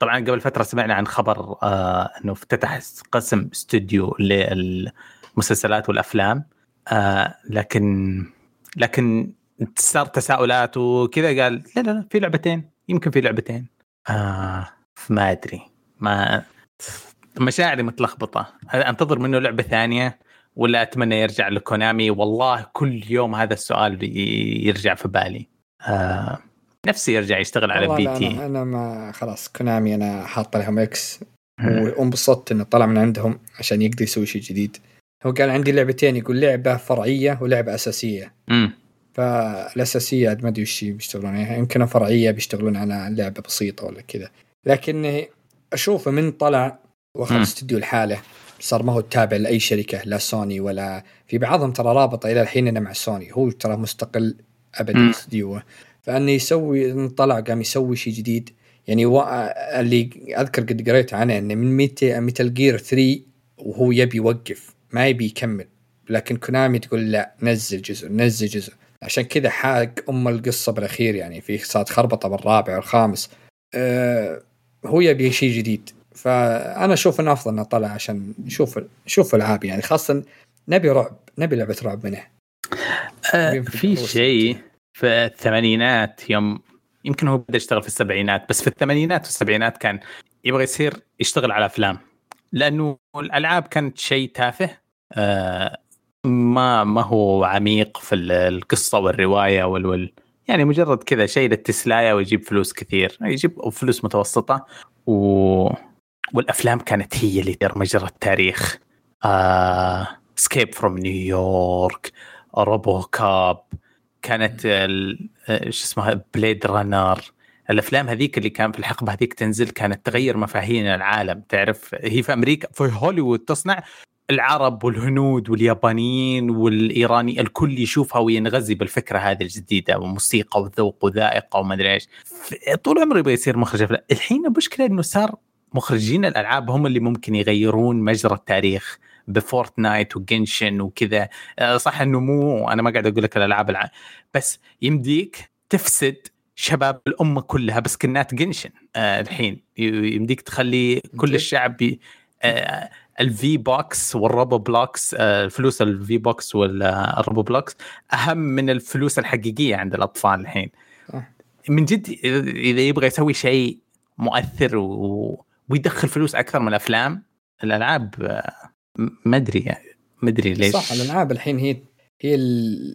[SPEAKER 1] طبعا قبل فترة سمعنا عن خبر آه إنه افتتح قسم استوديو للمسلسلات والأفلام. آه لكن لكن صار تساؤلات وكذا قال لا لا لا في لعبتين يمكن في لعبتين. آه ما أدري. ما مشاعري متلخبطة. أنتظر منه لعبة ثانية ولا أتمنى يرجع لكونامي. والله كل يوم هذا السؤال يرجع في بالي. آه نفسي يرجع يشتغل على P.T..
[SPEAKER 2] أنا, أنا ما خلاص Konami أنا حاط لهم X وانبسطت إنه طلع من عندهم عشان يقدر يسوي شيء جديد. هو قال عندي لعبتين يقول لعبة فرعية ولعبة أساسية.
[SPEAKER 1] امم
[SPEAKER 2] فالأساسية ما أدري وش بيشتغلون عليها. يمكن الفرعيه بيشتغلون على لعبة بسيطة ولا كذا. لكن أشوفه من طلع وأخذ استوديو لحاله. صار ما هو تابع لأي شركة لا سوني ولا في بعضهم ترى رابطة إلى الحين مع سوني. هو ترى مستقل ابدا استديوه فأنه يسوي طلع قام يسوي شيء جديد. يعني و... اللي أذكر قد قريت عنه إنه من Metal Gear 3 وهو يبي يوقف. ما يبي يكمل. لكن Konami تقول لا نزل جزء نزل جزء. عشان كذا حاق أم القصة بالأخير يعني في صارت خربطة بالرابع والخامس. أه هو يبي شيء جديد. فأنا أشوف إنه أفضل إنه طلع عشان نشوف نشوف العاب يعني خاصة نبي رعب نبي لعبة رعب منه.
[SPEAKER 1] أه في شيء في الثمانينات يوم يمكن هو بدا يشتغل في السبعينات بس في الثمانينات والسبعينات كان يبغى يصير يشتغل على أفلام. لأنه الألعاب كانت شيء تافه. ما ما هو عميق في القصة والرواية والول يعني مجرد كذا شيء للتسلاية ويجيب فلوس كثير. يجيب فلوس متوسطة و... والأفلام كانت هي اللي تدير مجرى التاريخ. Escape from New York RoboCop كانت آه، شو اسمها؟ Blade Runner الأفلام هذيك اللي كان في الحقبة هذيك تنزل كانت تغير مفاهيم العالم تعرف؟ هي في أمريكا في هوليوود تصنع. العرب والهنود واليابانيين والإيراني الكل يشوفها وينغزي بالفكرة هذه الجديدة وموسيقى وذوق وذائقة وما أدري إيش. طول عمره يبغى يصير مخرج أفلام. الحين المشكلة إنه صار مخرجين الألعاب هم اللي ممكن يغيرون مجرى التاريخ ب Fortnite و Genshin وكذا. آه، صح إنه مو أنا ما قاعد أقول لك الألعاب الع... بس يمديك تفسد شباب الأمة كلها ب skin ات Genshin. آه الحين يمديك تخلي كل الشعب آه ال V-Bucks وال Roblox فلوس ال V-Bucks وال Roblox أهم من الفلوس الحقيقية عند الأطفال الحين. من جد إذا يبغى يسوي شيء مؤثر و... ويدخل فلوس أكثر من الأفلام الألعاب آه ما أدري يعني ما أدري ليش.
[SPEAKER 2] صح الألعاب الحين هي هي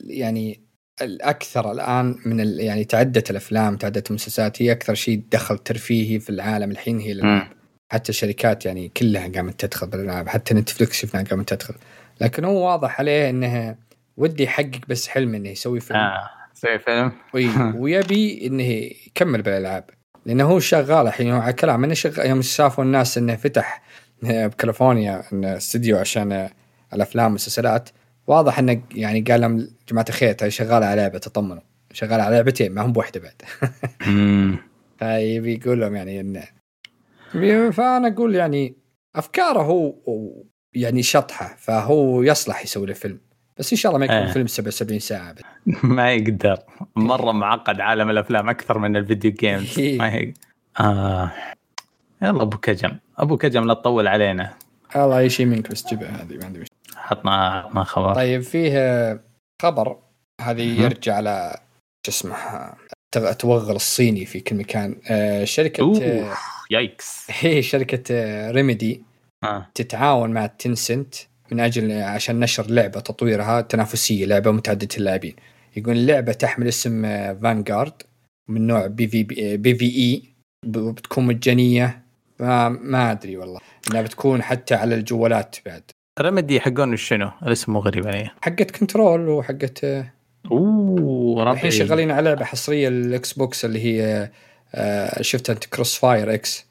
[SPEAKER 2] يعني الأكثر الآن من ال... يعني تعدت الأفلام تعدت المسلسلات هي أكثر شيء دخل ترفيهي في العالم الحين هي الألعاب. حتى الشركات يعني كلها قامت تدخل بالألعاب حتى نتفلكس شفناها قامت تدخل. لكن هو واضح عليه إنه ودي يحقق بس حلم إنه يسوي فيلم.
[SPEAKER 1] آه يسوي فيلم.
[SPEAKER 2] وي... ويبي إنه يكمل بالألعاب. لأنه هو شغال الحين هو على كلام انه شغال يوم شافوا الناس إنه فتح بكاليفورنيا انه استديو عشان الأفلام والمسلسلات واضح إنه يعني قال لهم جماعة الخير ترى شغال على لعبة تطمنوا. شغال على لعبتين ما هم بواحده بعد. فيبي يقول لهم يعني إنه فأنا أقول يعني أفكاره هو يعني شطحة فهو يصلح يسوي له فيلم. بس إن شاء الله ما يكون آه. فيلم 77 ساعة بس.
[SPEAKER 1] ما يقدر. مرة معقد عالم الأفلام أكثر من الفيديو جيمز ما هي آه. يلا أبو كجم. أبو كجم لا تطول علينا.
[SPEAKER 2] الله اي شيء منك بس جيبها هذه ما عندي مشكلة.
[SPEAKER 1] حطنا ما خبر.
[SPEAKER 2] طيب فيه خبر. هذه يرجع على شو اسمه التوغل الصيني في كل مكان. آه شركة
[SPEAKER 1] أوه. Yikes.
[SPEAKER 2] هي شركة Remedy آه. تتعاون مع Tencent من أجل عشان نشر لعبة تطويرها تنافسية لعبة متعددة اللاعبين. يقول اللعبة تحمل اسم Vanguard من نوع بي في بي في اي بتكون مجانية. ما ما أدري والله. إنها بتكون حتى على الجوالات بعد.
[SPEAKER 1] Remedy حقون شنو؟ الاسم مو غريب علي.
[SPEAKER 2] حقت Control وحقت
[SPEAKER 1] أوه
[SPEAKER 2] الحين شغالين على لعبة حصرية لل Xbox اللي هي آه شفتها أنت CrossfireX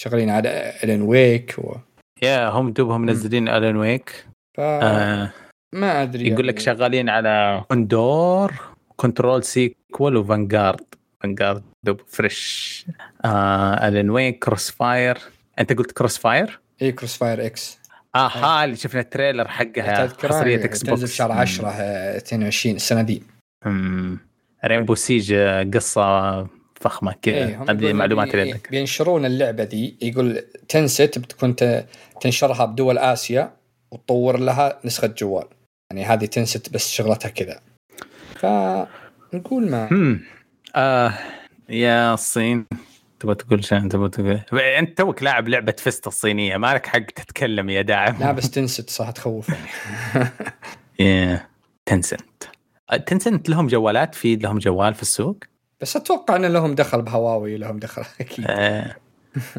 [SPEAKER 2] شغالين على Alan Wake و...
[SPEAKER 1] يا هم دوبهم منزلين Alan Wake
[SPEAKER 2] ف... آه ما أدري
[SPEAKER 1] يقول لك يعني. شغالين على Condor Control sequel و Vanguard Vanguard دوب فريش آه Alan Wake Crossfire أنت قلت
[SPEAKER 2] Crossfire؟ إي CrossfireX
[SPEAKER 1] أها اللي شفنا ال trailer
[SPEAKER 2] حقها حصرية Xbox تنزل شهر 10 22 السنة دي.
[SPEAKER 1] Rainbow Siege قصة فخمة كذا. إيه هذه معلومات اللي عندك
[SPEAKER 2] بينشرون اللعبة دي. يقول Tencent بتكون تنشرها بدول آسيا وتطور لها نسخة جوال. يعني هذه Tencent بس شغلتها كذا. فنقول ما.
[SPEAKER 1] آه يا الصين تبغى تقول شيء؟ تبغى تقول. أنت توك لاعب لعبة فيست الصينية. ما لك حق تتكلم يا داعم.
[SPEAKER 2] لا بس تنسنت صح تخوف يعني
[SPEAKER 1] يا تنسنت تنسنت لهم جوالات في لهم جوال في السوق؟
[SPEAKER 2] بس أتوقع إن لهم دخل بهواوي لهم دخل أكيد.
[SPEAKER 1] آه.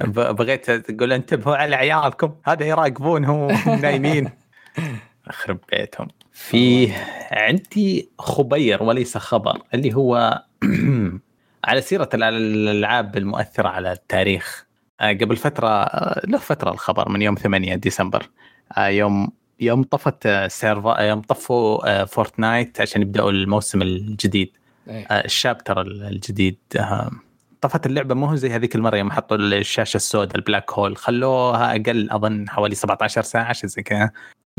[SPEAKER 1] بغيت تقول انتبهوا على عيالكم؟ هذا يراقبونهم نايمين. أخرب بيتهم. في عندي خبير وليس خبر اللي هو على سيرة الألعاب المؤثرة على التاريخ. آه، قبل فترة آه، له فترة الخبر من يوم 8 ديسمبر. آه، يوم يوم طفت server يوم طفوا Fortnite عشان يبدأوا الموسم الجديد. أيه. ال chapter الجديد طفت اللعبة مو زي هذيك المرة يوم حطوا الشاشة السوداء ال black hole. خلوها أقل أظن حوالي 17 ساعة شيء زي كذا.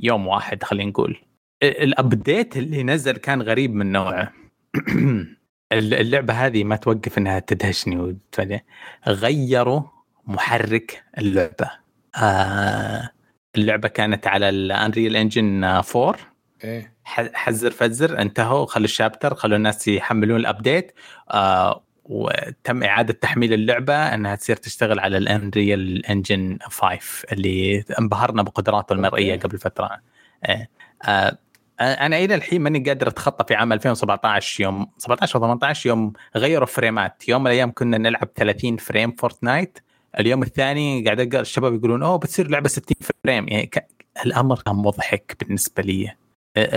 [SPEAKER 1] يوم واحد خلينا نقول. ال update اللي نزل كان غريب من نوعه. اللعبة هذه ما توقف إنها تدهشني وتفجأ. غيروا محرك اللعبة. آه اللعبة كانت على ال Unreal Engine 4
[SPEAKER 2] إيه.
[SPEAKER 1] حزر فزر انتهوا خلوا ال chapter خلوا الناس يحملون ال update آه وتم إعادة تحميل اللعبة إنها تصير تشتغل على ال Unreal Engine 5 اللي انبهرنا بقدراته المرئية قبل فترة. آه. آه أنا إلى الحين ماني قادر أتخطى في عام 2017 يوم 17 و 18 يوم غيروا فريمات. يوم من الأيام كنا نلعب 30 frame Fortnite اليوم الثاني قاعد الشباب يقولون أوه بتصير لعبة 60 frame. يعني ك... الأمر كان مضحك بالنسبة لي.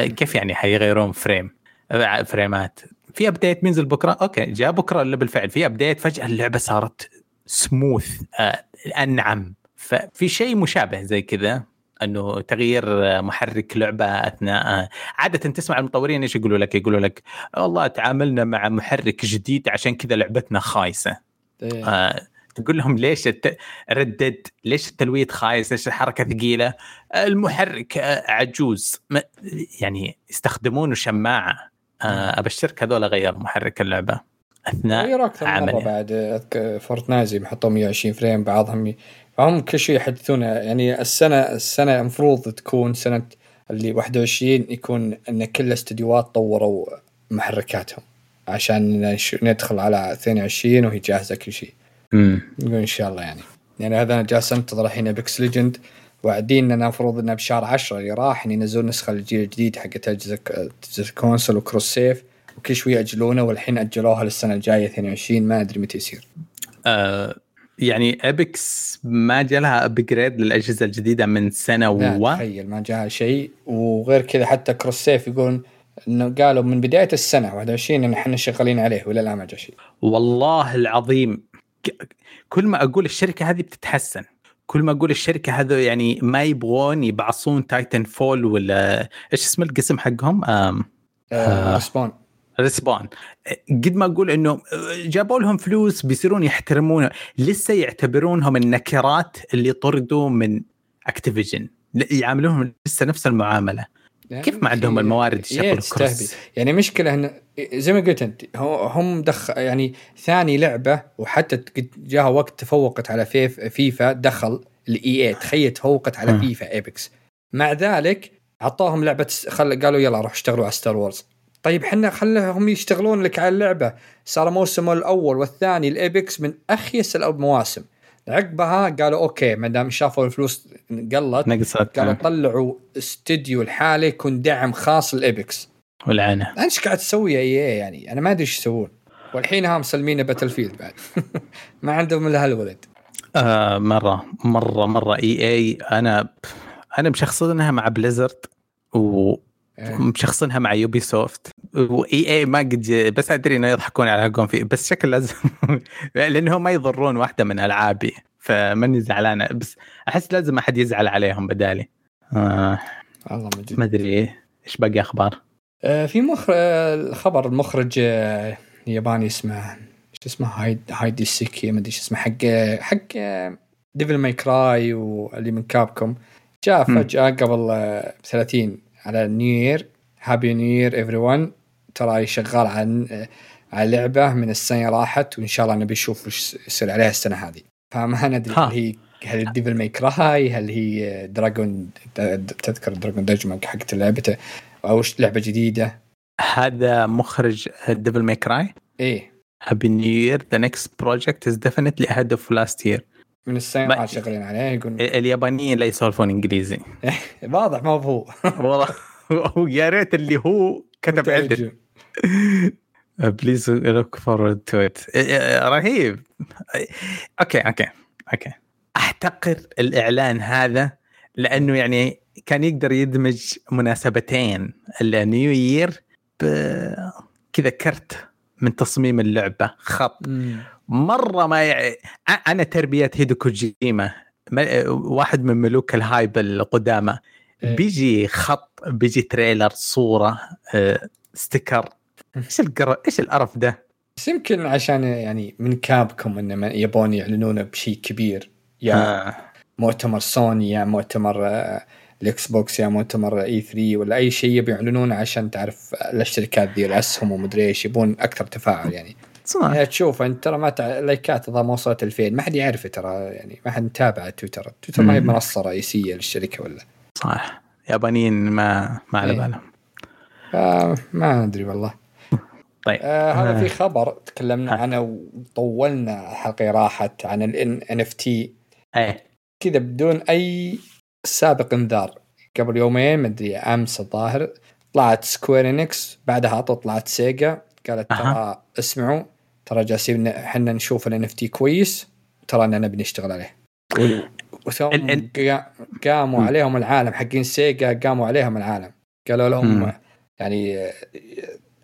[SPEAKER 1] كيف يعني حيغيرون frame؟ فريمات. في update بينزل بكرة؟ okay جاء بكرة اللي بالفعل. في update فجأة اللعبة صارت سموث أنعم. ففي شيء مشابه زي كذا إنه تغيير محرك لعبة أثناء. عادة تسمع المطورين إيش يقولوا لك؟ يقولوا لك والله تعاملنا مع محرك جديد عشان كذا لعبتنا خايسة. إيه. آه تقول لهم ليش الت... ردد ليش التلويت خايس؟ ليش الحركة ثقيلة؟ المحرك عجوز. ما... يعني يستخدمون شماعة. آه أبشرك هذول غير محرك اللعبة. أثناء
[SPEAKER 2] عمل بعد Fortnite زي ما حطوا 120 frame بعضهم فهم كل شيء يحدثون يعني السنة السنة المفروض تكون سنة اللي 21 يكون إن كل الاستديوهات طوروا محركاتهم عشان ندخل على 22 وهي جاهزة كل شيء.
[SPEAKER 1] امم
[SPEAKER 2] إن شاء الله يعني يعني هذا أنا جالس أنتظر الحين Apex Legends واعدين لنا المفروض إنه بشهر 10 اللي راح ان ينزلون النسخه الجيل الجديد حقت أجهزة ال console و cross save وكل شوي يأجلونه والحين أجلوها للسنة الجاية 22 ما أدري متى يصير.
[SPEAKER 1] آه يعني Apex ما جالها upgrade للأجهزة الجديدة من
[SPEAKER 2] سنة
[SPEAKER 1] و
[SPEAKER 2] تخيل ما جاها شيء وغير كذا حتى cross save يقولون إنه قالوا من بداية السنة 21 إن إحنا شغالين عليه ولا لا ما جاء شيء.
[SPEAKER 1] والله العظيم كل ما أقول الشركة هذه بتتحسن. كل ما أقول الشركة هذا يعني ما يبغون يبعصون Titanfall ولا إيش اسم القسم حقهم؟ آم
[SPEAKER 2] آه Respawn
[SPEAKER 1] Respawn قد ما أقول إنه جابوا لهم فلوس بيصيرون يحترمون لسه يعتبرونهم النكرات اللي طردوا من Activision يعاملونهم لسه نفس المعاملة. كيف ما عندهم الموارد يشغلوا cross
[SPEAKER 2] يعني مشكلة انه زي ما قلت أنت هم دخ يعني ثاني لعبة وحتى جاها وقت تفوقت على FIF FIFA دخل ال EA تخيل تفوقت على. FIFA Apex مع ذلك عطوهم لعبة خل قالوا يلا روح اشتغلوا على Star Wars طيب إحنا خلهم يشتغلون لك على اللعبة. صار موسم الأول والثاني ال Apex من أخيس المواسم عقبها قالوا okay ما دام شافوا الفلوس قلت
[SPEAKER 1] نقصت.
[SPEAKER 2] قالوا
[SPEAKER 1] آه،
[SPEAKER 2] طلعوا استديو لحاله يكون دعم خاص لل
[SPEAKER 1] Apex
[SPEAKER 2] والعنة. إيش قاعد تسوي EA؟ يعني أنا ما أدري إيش يسوون. والحين ها مسلمين Battlefield بعد. ما عندهم إلا هالولد.
[SPEAKER 1] آه مرة مرة مرة. EA أنا أنا مشخصنها مع Blizzard و. مشخصنها مع Ubisoft و EA ما قد بس أدري إنه يضحكون على حقهم فيه. بس شكل لازم لانهم ما يضرون واحدة من ألعابي. فماني زعلان. بس أحس لازم أحد يزعل عليهم بدالي. آه
[SPEAKER 2] والله مجد
[SPEAKER 1] ما أدري إيش باقي أخبار.
[SPEAKER 2] آه في مخرج آه خبر المخرج آه ياباني اسمه إيش اسمه؟ هايد هايدي سيكي ما أدري إيش اسمه. حق حق Devil May Cry واللي من Capcom. جاء. فجأة قبل آه 30 على New Year Happy New Year everyone ترى شغال على آه، على لعبة من السنة راحت وإن شاء الله نبي نشوف وش يصير عليها السنة هذه. فما ندري. هل هي هل Devil May Cry هل هي Dragon تذكر Dragon's Dogma حقت لعبته أو لعبة جديدة.
[SPEAKER 1] هذا مخرج Devil May Cry
[SPEAKER 2] إيه.
[SPEAKER 1] Happy New Year the next project is definitely ahead of last year
[SPEAKER 2] من راحت شغالين عليه يقول
[SPEAKER 1] اليابانيين لا يسولفون إنجليزي.
[SPEAKER 2] واضح ما هو
[SPEAKER 1] والله. يا ريت اللي هو كتب عدل. please look forward to it رهيب. okay okay okay. احتقر الإعلان هذا لأنه يعني كان يقدر يدمج مناسبتين. ال New Year كذا كرت من تصميم اللعبة خط. مرة ما يع... أنا تربية هيدو كوجيما ما- واحد من ملوك ال hype القدامى
[SPEAKER 2] إيه.
[SPEAKER 1] بيجي خط بيجي trailer صورة آه، sticker إيش القر... إيش القرف ده؟
[SPEAKER 2] بس يمكن عشان يعني من Capcom انه ما- يبون يعلنونه بشيء كبير يا
[SPEAKER 1] آه.
[SPEAKER 2] مؤتمر سوني يا مؤتمر آه، ال Xbox يا مؤتمر E3 ولا أي شيء يبي يعلنونه عشان تعرف الشركات ذي الاسهم ومدري إيش يبون أكثر تفاعل يعني
[SPEAKER 1] صح.
[SPEAKER 2] تشوف أنت ترى ما تع... لايكات اذا ما وصلت 2000 ما حد يعرف ترى يعني ما حد متابع تويتر. تويتر ما هي. منصة رئيسية للشركة ولا؟
[SPEAKER 1] صح. يابانيين ما ما على
[SPEAKER 2] إيه.
[SPEAKER 1] بالهم.
[SPEAKER 2] آه ما أدري والله.
[SPEAKER 1] طيب.
[SPEAKER 2] آه هذا
[SPEAKER 1] آه.
[SPEAKER 2] في خبر تكلمنا
[SPEAKER 1] ها.
[SPEAKER 2] عنه وطولنا الحلقة راحت عن ال
[SPEAKER 1] NFT
[SPEAKER 2] كذا بدون أي سابق انذار. قبل يومين مدري أمس الظاهر طلعت Square Enix بعدها طلعت Sega قالت ترى. اسمعوا. ترى جالسين إحنا نشوف ال NFT كويس ترى إننا بنشتغل عليه. وثم قاموا. عليهم العالم حقين Sega قاموا عليهم العالم. قالوا لهم
[SPEAKER 1] مم.
[SPEAKER 2] يعني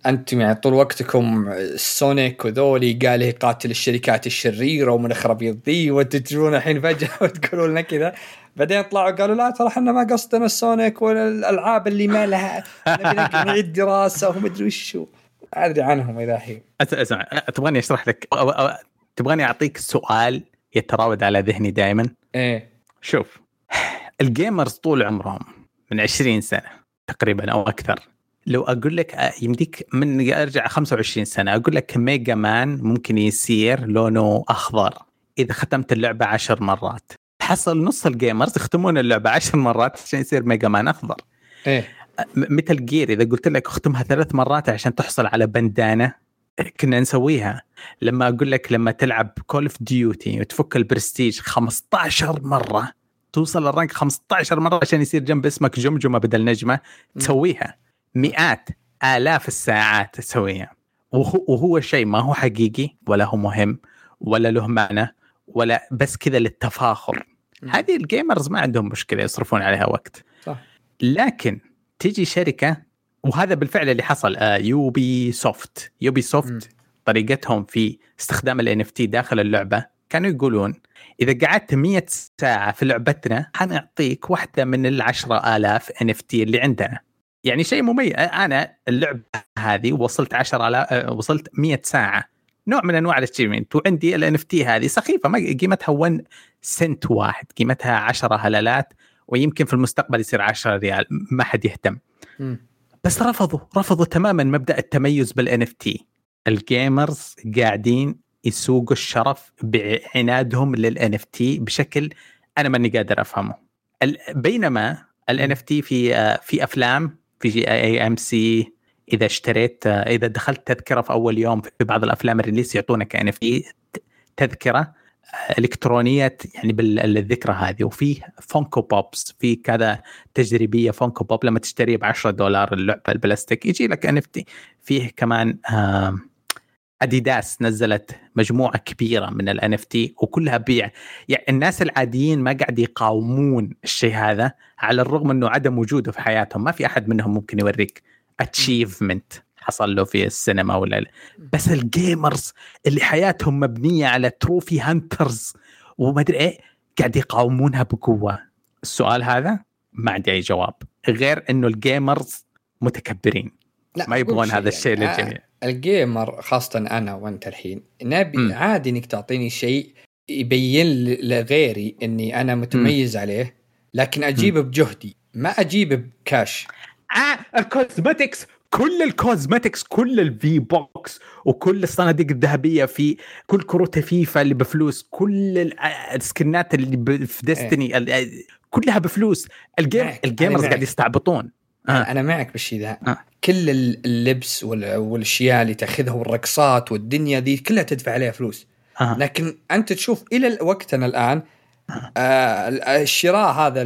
[SPEAKER 2] أنتم يعني طول وقتكم Sonic وذولي قال هي قاتل الشركات الشريرة ومن خرب ذي وأنتم تجون الحين فجأة وتقولوا لنا كذا. بعدين طلعوا قالوا لا ترى إحنا ما قصدنا ال Sonic ولا الالعاب اللي ما لها نبي نعيد دراسة ومدري وشو. أدري عنهم إذا هي.
[SPEAKER 1] أس- اسمع تبغاني أشرح لك. أو أو تبغاني أعطيك سؤال يتراود على ذهني دائما
[SPEAKER 2] إيه.
[SPEAKER 1] شوف ال gamers طول عمرهم من 20 سنة تقريبا أو أكثر. لو أقول لك آه، يمديك من أرجع 25 سنة أقول لك Mega Man ممكن يصير لونه أخضر إذا ختمت اللعبة عشر مرات. حصل نص ال gamers يختمون اللعبة عشر مرات عشان يصير Mega Man أخضر.
[SPEAKER 2] إيه.
[SPEAKER 1] Metal Gear إذا قلت لك اختمها ثلاث مرات عشان تحصل على بندانة كنا نسويها. لما أقول لك لما تلعب Call of Duty وتفك البرستيج 15 مرة توصل ال rank 15 مرة عشان يصير جنب اسمك جمجمة بدل نجمة تسويها. مئات آلاف الساعات تسويها. وهو, وهو شيء ما هو حقيقي ولا هو مهم ولا له معنى ولا بس كذا للتفاخر. هذه ال gamers ما عندهم مشكلة يصرفون عليها وقت. صح. لكن تجي شركة وهذا بالفعل اللي حصل آه Ubisoft Ubisoft طريقتهم في استخدام ال NFT داخل اللعبة كانوا يقولون إذا قعدت 100 ساعة في لعبتنا حنعطيك واحدة من ال 10000 NFT اللي عندنا. يعني شيء مميز أنا اللعبة هذه وصلت 10000 آه، وصلت 100 ساعة. نوع من أنواع ال achievement وعندي ال NFT هذه سخيفة ما قيمتها 1 سنت واحد قيمتها 10 هلالات. ويمكن في المستقبل يصير 10 ريال ما حد يهتم. م. بس رفضوا رفضوا تماما مبدأ التميز بال NFT ال gamers قاعدين يسوقوا الشرف بعنادهم لل NFT بشكل أنا ماني قادر أفهمه. بينما ال NFT في في أفلام في AMC إذا اشتريت إذا دخلت تذكرة في أول يوم في بعض الأفلام ال release يعطونك NFT تذكرة. إلكترونية يعني بالذكرى هذه. وفي Funko Pops في كذا تجريبية Funko Pop لما تشتريه ب 10 دولار اللعبة البلاستيك. يجي لك N فيه كمان اديداس نزلت مجموعة كبيرة من ال NFT وكلها بيع. يعني الناس العاديين ما قاعد يقاومون الشيء هذا على الرغم إنه عدم وجوده في حياتهم. ما في أحد منهم ممكن يوريك achievement حصل له في السينما ولا بس ال gamers اللي حياتهم مبنية على trophy hunters وما أدري إيه قاعد يقاومونها بقوة. السؤال هذا ما عندي أي جواب غير إنه ال gamers متكبرين. لا ما يبغون هذا الشيء يعني للجميع
[SPEAKER 2] ال gamer خاصة أنا وأنت الحين نبي م. عادي إنك تعطيني شيء يبين لغيري إني أنا متميز م. عليه لكن أجيبه بجهدي ما أجيبه بكاش.
[SPEAKER 1] آه ال cosmetics كل ال cosmetics كل ال V-Bucks وكل الصناديق الذهبية في كل كروت فيفا اللي بفلوس كل السكنات اللي في Destiny إيه. كلها بفلوس. ال game ال gamers قاعد يستعبطون.
[SPEAKER 2] آه. أنا معك بالشيء ذا. آه. كل اللبس والأشياء اللي تأخذها والرقصات والدنيا دي كلها تدفع عليها فلوس. آه. لكن أنت تشوف إلى وقتنا الآن آه. الشراء هذا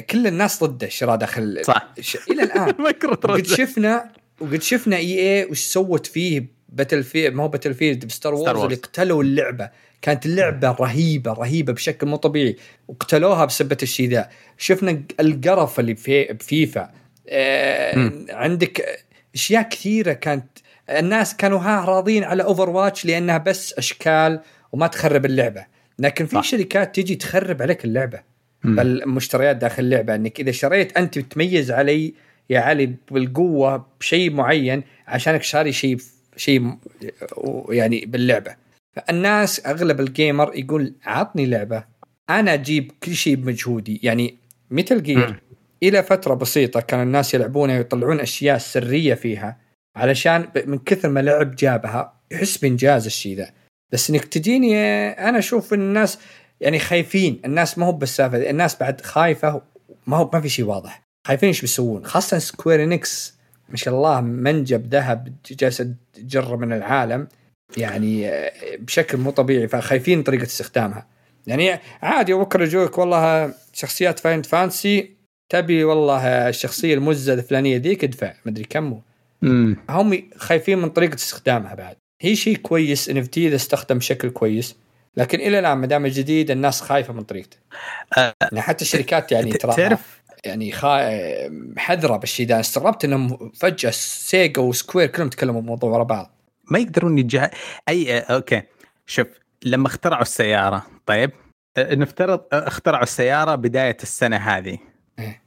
[SPEAKER 2] كل الناس ضده الشراء داخل صح. إلى الآن. قد شفنا وقد شفنا EA وش سوت فيه Battlefield ما هو Battlefield ب Star Wars اللي قتلوا اللعبة. كانت اللعبة رهيبة رهيبة بشكل مو طبيعي. وقتلوها بسبه الشيء ذا. شفنا القرف اللي في بفيفا آه عندك أشياء كثيرة كانت الناس كانوا ها راضين على Overwatch لأنها بس أشكال وما تخرب اللعبة. لكن في. شركات تجي تخرب عليك اللعبة. المشتريات داخل اللعبة. إنك إذا شريت أنت تميز علي يا علي بالقوة بشيء معين عشانك شاري شيء شيء يعني باللعبة. فالناس أغلب ال gamer يقول عطني لعبة أنا أجيب كل شيء بمجهودي. يعني Metal Gear إلى فترة بسيطة كان الناس يلعبونها ويطلعون أشياء سرية فيها علشان من كثر ما لعب جابها يحس بإنجاز الشيء ذا. بس إنك تجيني أنا أشوف الناس يعني خايفين. الناس ما هو بالسالفة الناس بعد خايفة ما هو ما في شيء واضح. خايفين إيش بيسوون؟ خاصة Square Enix ما شاء الله منجم ذهب جالسه تجره من العالم. يعني آه، بشكل مو طبيعي فخايفين طريقة استخدامها. يعني عادي بكره يجوك والله شخصيات Final Fantasy تبي والله الشخصية المزة الفلانية ذيك ادفع مدري كم. هم خايفين من طريقة استخدامها بعد. هي شيء كويس NF إذا استخدم بشكل كويس. لكن إلى الآن ما دام جديد الناس خايفة من طريقته. أه يعني حتى الشركات يعني ترى تعرف يعني خا... حذرة بالشيء ده. استغربت إنهم فجأة Sega و Square كلهم تكلموا بموضوع ورا بعض.
[SPEAKER 1] ما يقدرون يجه أي okay. شوف لما اخترعوا السيارة طيب نفترض اخترعوا السيارة بداية السنة هذه. إيه؟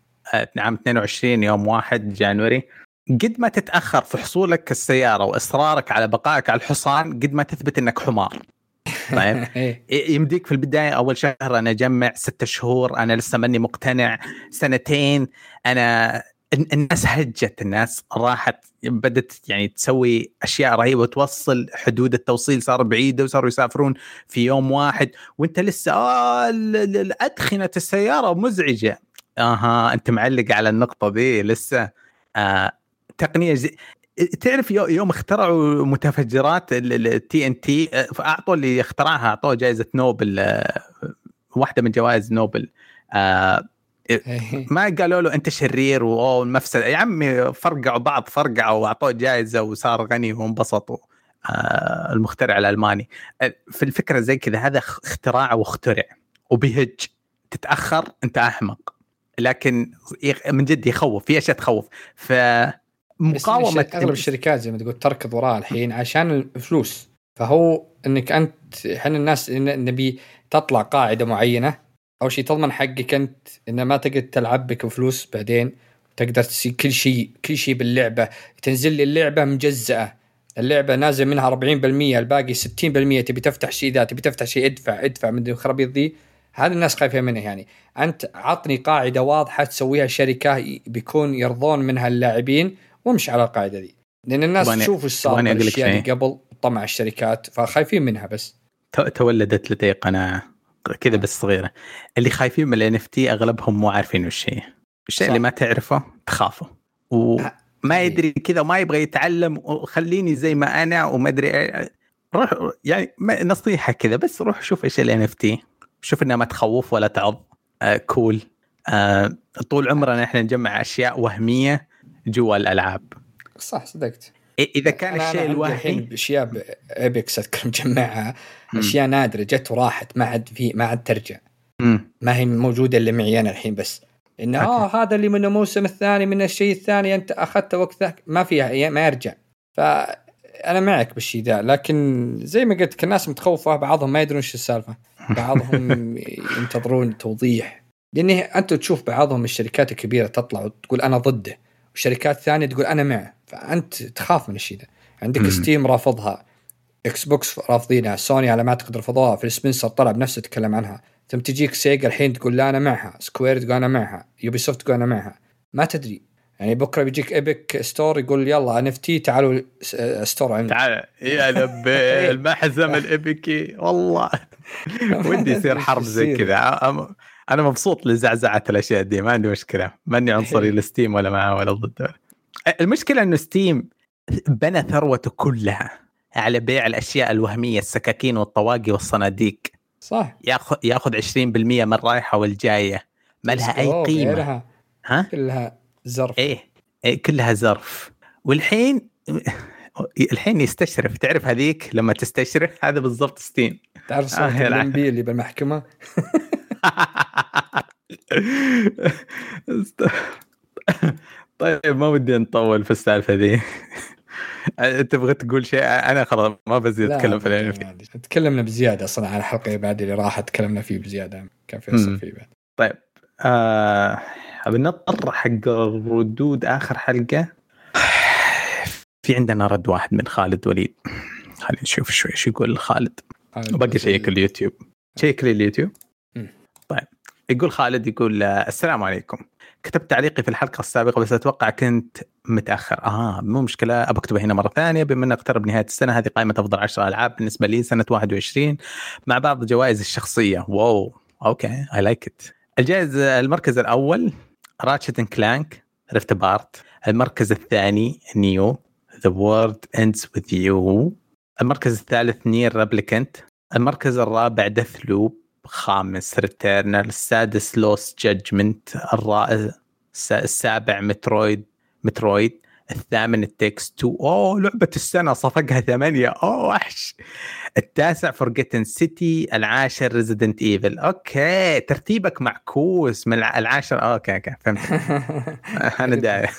[SPEAKER 1] عام 22 يوم 1 January. قد ما تتأخر في حصولك السيارة وإصرارك على بقائك على الحصان قد ما تثبت إنك حمار. طيب. إيه. يمديك في البداية أول شهر أنا أجمع ستة شهور أنا لسه ماني مقتنع. سنتين أنا الناس هجت الناس راحت بدت يعني تسوي أشياء رهيبة توصل حدود التوصيل صار بعيدة وصاروا يسافرون في يوم واحد. وأنت لسه آه ادخنه السيارة مزعجة. أها أنت معلق على النقطة دي لسه. آه تقنية زي تعرف يوم اخترعوا متفجرات التي ان تي أعطوا اللي اخترعها أعطوه جائزة نوبل آه، واحدة من جوائز نوبل. آه ما قالوا له أنت شرير واوه المفسده يا عمي فرقعوا بعض فرقعوا وأعطوه جائزة وصار غني وانبسطوا آه المخترع الألماني. آه، في الفكرة زي كذا هذا اختراع واخترع وبيهج تتأخر أنت أحمق. لكن من جد يخوف في أشياء تخوف. ف
[SPEAKER 2] مقاومة أغلب الشركات زي ما تقول تركض وراء الحين عشان الفلوس. فهو إنك انت إحنا الناس نبي تطلع قاعدة معينة. أول شيء تضمن حقك أنت انه ما تقدر تلعب بك بفلوس بعدين. تقدر تسوي كل شيء كل شيء باللعبة. تنزل لي اللعبة مجزأة. اللعبة نازل منها 40% الباقي 60% تبي تفتح شيء ذا تبي تفتح شيء ادفع ادفع من الخرابيط ذي. هذا الناس خايفة منه يعني. أنت عطني قاعدة واضحة تسويها الشركة بيكون يرضون منها اللاعبين. وامشي على القاعدة ذي. لأن الناس تشوف إيش صار الاشياء اللي قبل طمع الشركات فخايفين منها بس.
[SPEAKER 1] تولدت لدي قناعة كذا بس صغيرة. اللي خايفين من ال NF أغلبهم مو عارفين وش هي. الشيء اللي ما تعرفه تخافه. وما إيه. يدري كذا وما يبغى يتعلم وخليني زي ما أنا وما أدري روح يعني نصيحة كذا بس روح شوف إيش ال NFT شوف إنها ما تخوف ولا تعض. آه cool آه طول عمرنا إحنا نجمع أشياء وهمية جوا الألعاب.
[SPEAKER 2] صح صدقت.
[SPEAKER 1] إذا كان الشيء الحين
[SPEAKER 2] اشياء أبيكس أذكر مجمعها. أشياء نادرة جت وراحت ما عاد في ما عاد ترجع.
[SPEAKER 1] مم.
[SPEAKER 2] ما هي موجودة إلا معي أنا الحين بس. إنه آه هذا اللي من الموسم الثاني من الشيء الثاني أنت اخذته وقت ذاك. ما فيها ما يرجع. فانا معك بالشيء ذا لكن زي ما قلت الناس متخوفة بعضهم ما يدرون إيش السالفة. بعضهم ينتظرون توضيح. لأن انت تشوف بعضهم الشركات الكبيرة تطلع وتقول أنا ضده. وشركات ثانية تقول أنا معه. فأنت تخاف من الشيء ذا عندك. Steam رافضها. Xbox رافضينها. سوني على ما أعتقد رفضوها. Phil Spencer طلع بنفسه تكلم عنها. ثم تجيك Sega الحين تقول لا أنا معها. Square تقول أنا معها. Ubisoft تقول أنا معها. ما تدري. يعني بكرة بيجيك Epic Store يقول يلا NFT تعالوا store
[SPEAKER 1] عندي تعال. يا لبي المحزم الايبكي والله. ودي يصير حرب زي كذا. أنا مبسوط لزعزعة الأشياء دي ما عندي مشكلة ماني عنصري ل Steam ولا معاه ولا ضده. المشكلة إنه Steam بنى ثروته كلها على بيع الأشياء الوهمية السكاكين والطواقي والصناديق.
[SPEAKER 2] صح.
[SPEAKER 1] ياخذ ياخذ 20% من الرايحه والجاية. ما لها أي قيمة. غيرها.
[SPEAKER 2] ها؟ كلها زرف.
[SPEAKER 1] إيه, إيه كلها زرف. والحين الحين يستشرف تعرف هذيك لما تستشرف؟ هذا بالضبط Steam.
[SPEAKER 2] تعرف صوت آه اللي بالمحكمة؟
[SPEAKER 1] طيب ما ودي نطول في السالفة ذي تبغى تقول شيء؟ أنا خلاص ما بزيد أتكلم في الانمي
[SPEAKER 2] تكلمنا بزيادة أصلا على الحلقة اللي بعد اللي راحت تكلمنا فيه بزيادة. كان في فيه بعد.
[SPEAKER 1] طيب آه بنضطر حق ردود آخر حلقة. في عندنا رد واحد من خالد وليد. خلينا نشوف شوي إيش يقول خالد. باقي شيك اليوتيوب. شيك لي اليوتيوب؟ يقول خالد يقول السلام عليكم. كتبت تعليقي في الحلقة السابقة بس أتوقع كنت متأخر. آه مو مشكلة ابى اكتبها هنا مرة ثانية. بما ان اقترب نهاية السنة هذه قائمة أفضل 10 ألعاب بالنسبة لي سنة 21 مع بعض الجوائز الشخصية. wow okay I like it الجائزة المركز الأول Ratchet Clank Rift Apart المركز الثاني NEO The World Ends With You المركز الثالث NieR Replicant المركز الرابع Deathloop خامس Returnal السادس Lost Judgment السابع Metroid Metroid الثامن It Takes 2 أوه لعبة السنة صفقها ثمانية. أوه وحش. التاسع Forgotten City العاشر Resident Evil okay ترتيبك معكوس من العاشر. okay okay فهمت. أنا داعي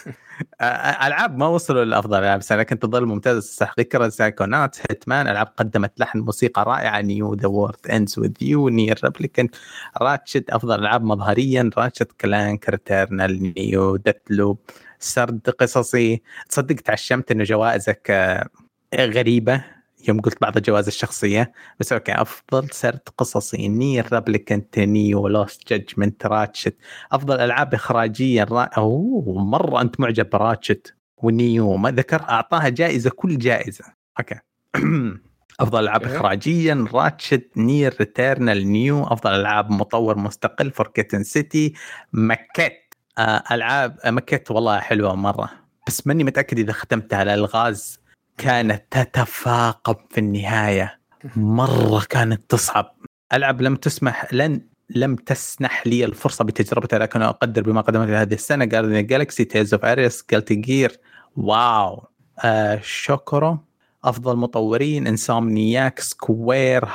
[SPEAKER 1] ألعاب ما وصلوا لافضل العاب السنة لكن تظل ممتازه صح ذكر Psychonauts Hitman ألعاب قدمت لحن موسيقى رائعة NEO The World Ends With You NieR Replicant Ratchet أفضل ألعاب مظهريا Ratchet Clank Returnal NEO Deathloop سرد قصصي. تصدق تعشمت إنه جوائزك آه، غريبة. يوم قلت بعض الجوائز الشخصية بس okay أفضل سرد قصصي. NieR Replicant NEO Lost Judgment Ratchet أفضل ألعاب اخراجيا را... أوه مرة أنت معجب ب Ratchet و NEO ما ذكر أعطاها جائزة كل جائزة. okay. أفضل ألعاب اخراجيا Ratchet NieR Returnal NEO أفضل ألعاب مطور مستقل Forgotten City Maquette آه، ألعاب مكت والله حلوة مرة. بس ماني متأكد إذا ختمتها الالغاز كانت تتفاقم في النهاية. مرة كانت تصعب. ألعب لم تسمح لن لم تسنح لي الفرصة بتجربتها لكن أقدر بما قدمت هذه السنة. جاردن جالكسي تيز اوف اريس جالتي جير واو. آه شوكورو أفضل مطورين انسامنياك سكوير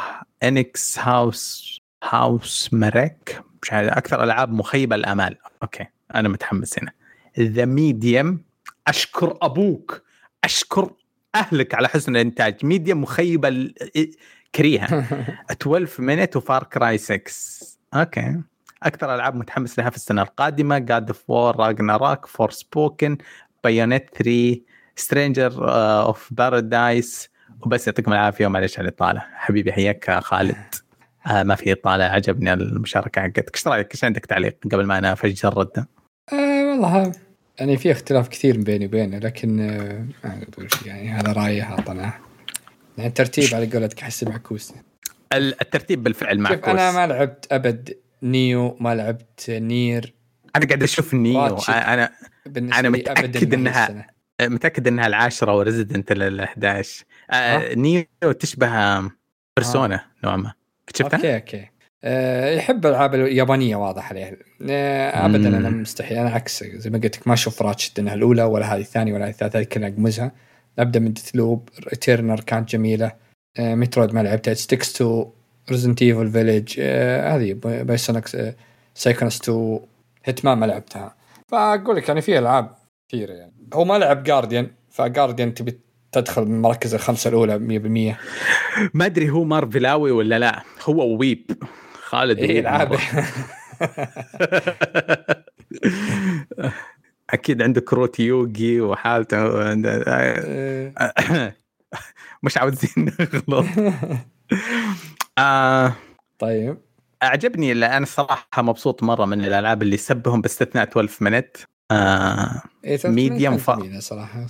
[SPEAKER 1] انكس هاوس هاوس مريك مش عارف أكثر ألعاب مخيبة الأمال. أوكي أنا متحمس هنا. ذا ميديم أشكر أبوك. أشكر أهلك على حسن الإنتاج. ميديم مخيبة كريهة. 12 Minutes و Far Cry 6 okay. أكثر ألعاب متحمس لها في السنة القادمة. God of War Ragnarok Forspoken Bayonetta 3 Stranger of Paradise وبس يعطيكم العافية ومعلش على الإطالة. حبيبي حياك خالد. آه ما في إطالة. عجبني المشاركة حقتك. إيش رأيك؟ إيش عندك تعليق قبل ما أنا أفجر الرده
[SPEAKER 2] آه والله يعني في اختلاف كثير بيني وبينه لكن آه ما أقول شيء يعني هذا رايه اعطناه يعني الترتيب على قولتك احس معكوس.
[SPEAKER 1] الترتيب بالفعل معكوس.
[SPEAKER 2] أنا ما لعبت أبد NEO ما لعبت NieR.
[SPEAKER 1] أنا قاعد أشوف NEO. أنا أنا متأكد إنها متأكد إنها العاشرة و Resident ال 11 آه NEO تشبه Persona آه. نوعا ما.
[SPEAKER 2] شفتها؟ okay okay. أه يحب الالعاب اليابانية واضح عليه. أه ابدا أنا مستحيل. أنا عكس زي ما قلت لك ما أشوف Ratchet إنها الأولى ولا هذه الثانية ولا الثالثة هذه كلها اقمزها ابدا من Deathloop Returnal كانت جميلة. أه Metroid ما لعبتها. It Takes Two Resident Evil Village هذه Psychonauts Psychonauts 2 Hitman ما لعبتها. فأقول لك يعني في ألعاب كثيرة يعني. هو ما لعب Guardians ف Guardians تبي تدخل من المراكز الخمسة الأولى
[SPEAKER 1] 100% ما أدري هو مارفلاوي ولا لا. هو weeb. خالد
[SPEAKER 2] إيه العاب
[SPEAKER 1] أكيد عنده كروت Yu-Gi وحالته. إيه. مش عاوزين نغلط.
[SPEAKER 2] آه طيب.
[SPEAKER 1] أعجبني اللي أنا الصراحه مبسوط مرة من الألعاب اللي سبهم باستثناء 12 Minutes آه Medium ف...
[SPEAKER 2] صراحة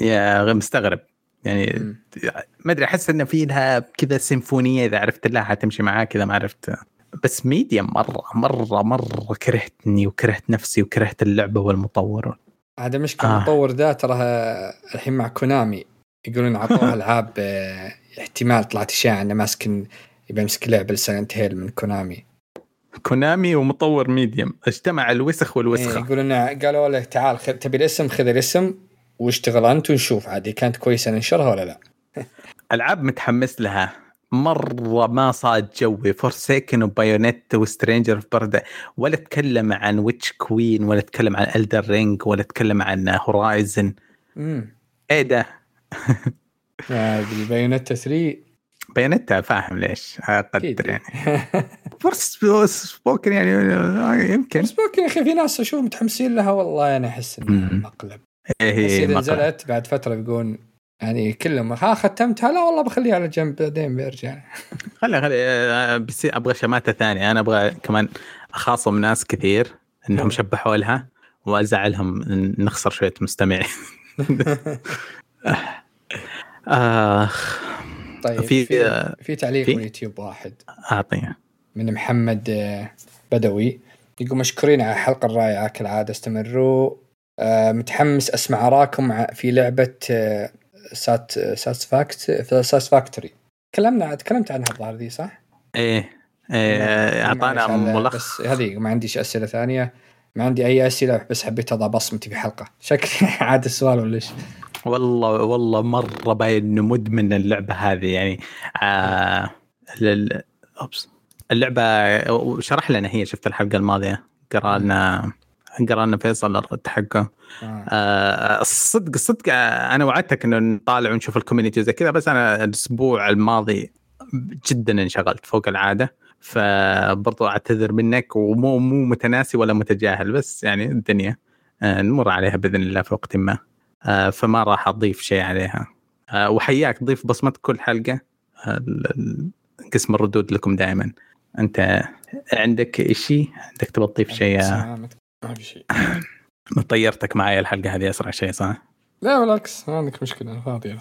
[SPEAKER 1] يا مستغرب. يعني ما أدري أحس إنه في لها كذا سيمفونية إذا عرفت لها حتمشي معاك إذا ما عرفت. بس Medium مرة مرة مرة كرهتني وكرهت نفسي وكرهت اللعبة والمطور.
[SPEAKER 2] هذا مشكلة آه. المطور ذا تراها الحين مع Konami يقولون أعطوه ألعاب آه، احتمال طلعت اشاعه إنه ماسك يبي يمسك لعبة Silent Hill من Konami.
[SPEAKER 1] Konami ومطور Medium اجتمع الوسخ والوسخة.
[SPEAKER 2] إيه يقولون قالوا له تعال تبي الاسم خذ الاسم. واشتغل انت ونشوف عادي كانت كويسة ننشرها ولا لا.
[SPEAKER 1] ألعاب متحمس لها. مرة ما صاد جوي. Forspoken و Bayonetta و Stranger of Paradise ولا تكلم عن Witch Queen ولا تكلم عن Elden Ring ولا تكلم عن Horizon إيه ده؟
[SPEAKER 2] ال Bayonetta 3
[SPEAKER 1] Bayonetta فاهم ليش. أقدر يعني. Forspoken يعني يمكن.
[SPEAKER 2] Spoken يا أخي في ناس أشوف متحمسين لها والله أنا أحس انها مقلب بس إذا نزلت بعد فترة بيقول يعني كلهم ها ختمتها؟ لا والله بخليها على جنب بعدين بيرجع.
[SPEAKER 1] خلي خلي آه، بس أبغى شماتة ثانية. أنا أبغى كمان أخاصم ناس كثير إنهم شبحوا لها وأزعلهم نخسر شوية مستمعين.
[SPEAKER 2] آخ طيب في في, آه، في تعليق في؟ يوتيوب واحد.
[SPEAKER 1] أعطيه.
[SPEAKER 2] من محمد آه، بدوي. يقول مشكورين على الحلقة الرائعة كالعادة استمروا متحمس أسمع اراكم في لعبة آه، Satis Satisfact Satisfactory تكلمنا تكلمت عنها الظاهر ذي صح؟
[SPEAKER 1] إيه إيه أعطانا ملخص.
[SPEAKER 2] هذه ما عنديش أسئلة ثانية. ما عندي أي أسئلة بس حبيت أضع بصمتي في حلقة. شكلي عاد السؤال ولا إيش؟
[SPEAKER 1] والله والله مرة باين إنه مدمن اللعبة هذه يعني آه لل... اللعبة شرح لنا هي شفت الحلقة الماضية؟ قرا لنا قرا لنا فيصل حقه آه. آه الصدق الصدق آه، أنا وعدتك إنه نطالع ونشوف الكوميونتي زي كذا بس أنا الأسبوع الماضي جدا انشغلت فوق العادة. فبرضو أعتذر منك ومو مو متناسي ولا متجاهل بس يعني الدنيا آه نمر عليها بإذن الله في وقت ما. آه فما راح أضيف شيء عليها. آه وحياك ضيف بصمتك كل حلقة. آه قسم الردود لكم دائما. أنت عندك شيء عندك تبغى تضيف شيء
[SPEAKER 2] ما في شيء.
[SPEAKER 1] طيرتك معي الحلقة هذه أسرع شيء صح؟
[SPEAKER 2] لا بالعكس ما عندك مشكلة فاضيه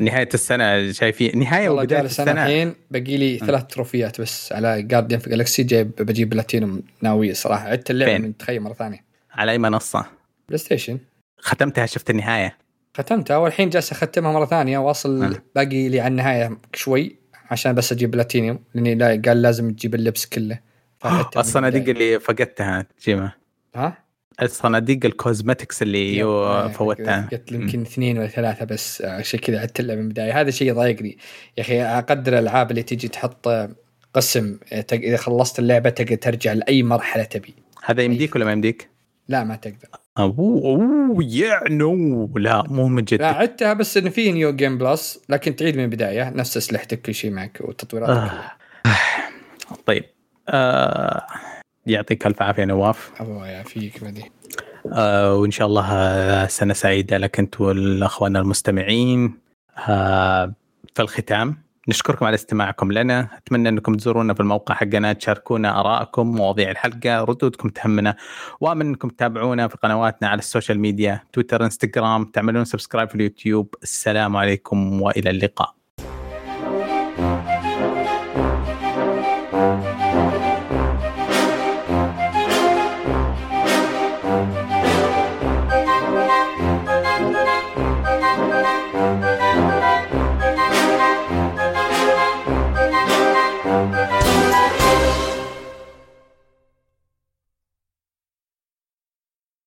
[SPEAKER 1] نهاية السنة شايفين نهاية وبداية السنة.
[SPEAKER 2] الحين باقي لي ثلاث تروفيات بس على جارديان في جالكسي جايب بجيب بلاتينوم ناوية صراحة. عدت اللعبة من تخيل مرة ثانية.
[SPEAKER 1] على أي منصة؟
[SPEAKER 2] PlayStation
[SPEAKER 1] ختمتها شفت النهاية؟
[SPEAKER 2] ختمتها والحين جالس أختمها مرة ثانية واصل أه. باقي لي على النهاية شوي عشان بس أجيب بلاتينيوم لأني لا قال لازم تجيب اللبس كله.
[SPEAKER 1] الصناديق. اللي فقدتها جيمة
[SPEAKER 2] ها؟
[SPEAKER 1] الصناديق ال cosmetics
[SPEAKER 2] اللي
[SPEAKER 1] فوتها.
[SPEAKER 2] قلت يمكن اثنين ولا ثلاثة بس آه، عشان كذا عدت اللعبه من البداية. هذا شيء ضايقني يا أخي أقدر الألعاب اللي تجي تحط آه، قسم آه، إذا خلصت اللعبة تقدر ترجع لأي مرحلة تبي.
[SPEAKER 1] هذا يمديك ولا ما يمديك؟
[SPEAKER 2] لا ما تقدر.
[SPEAKER 1] oh oh يا no. لا مو من جد.
[SPEAKER 2] لا عدتها بس إنه في new game plus لكن تعيد من البداية. نفس أسلحتك كل شيء معك وتطويراتك.
[SPEAKER 1] آه. طيب. آه يعطيك ألف عافية نواف.
[SPEAKER 2] الله يعافيك مدي
[SPEAKER 1] آه وإن شاء الله آه، سنة سعيدة لك أنت والأخوان المستمعين. آه في الختام نشكركم على استماعكم لنا. أتمنى أنكم تزورونا في الموقع حقنا تشاركونا آرائكم مواضيع الحلقة ردودكم تهمنا وأتمنى أنكم تتابعونا في قنواتنا على ال social media تويتر إنستغرام. تعملون subscribe في اليوتيوب. السلام عليكم وإلى اللقاء.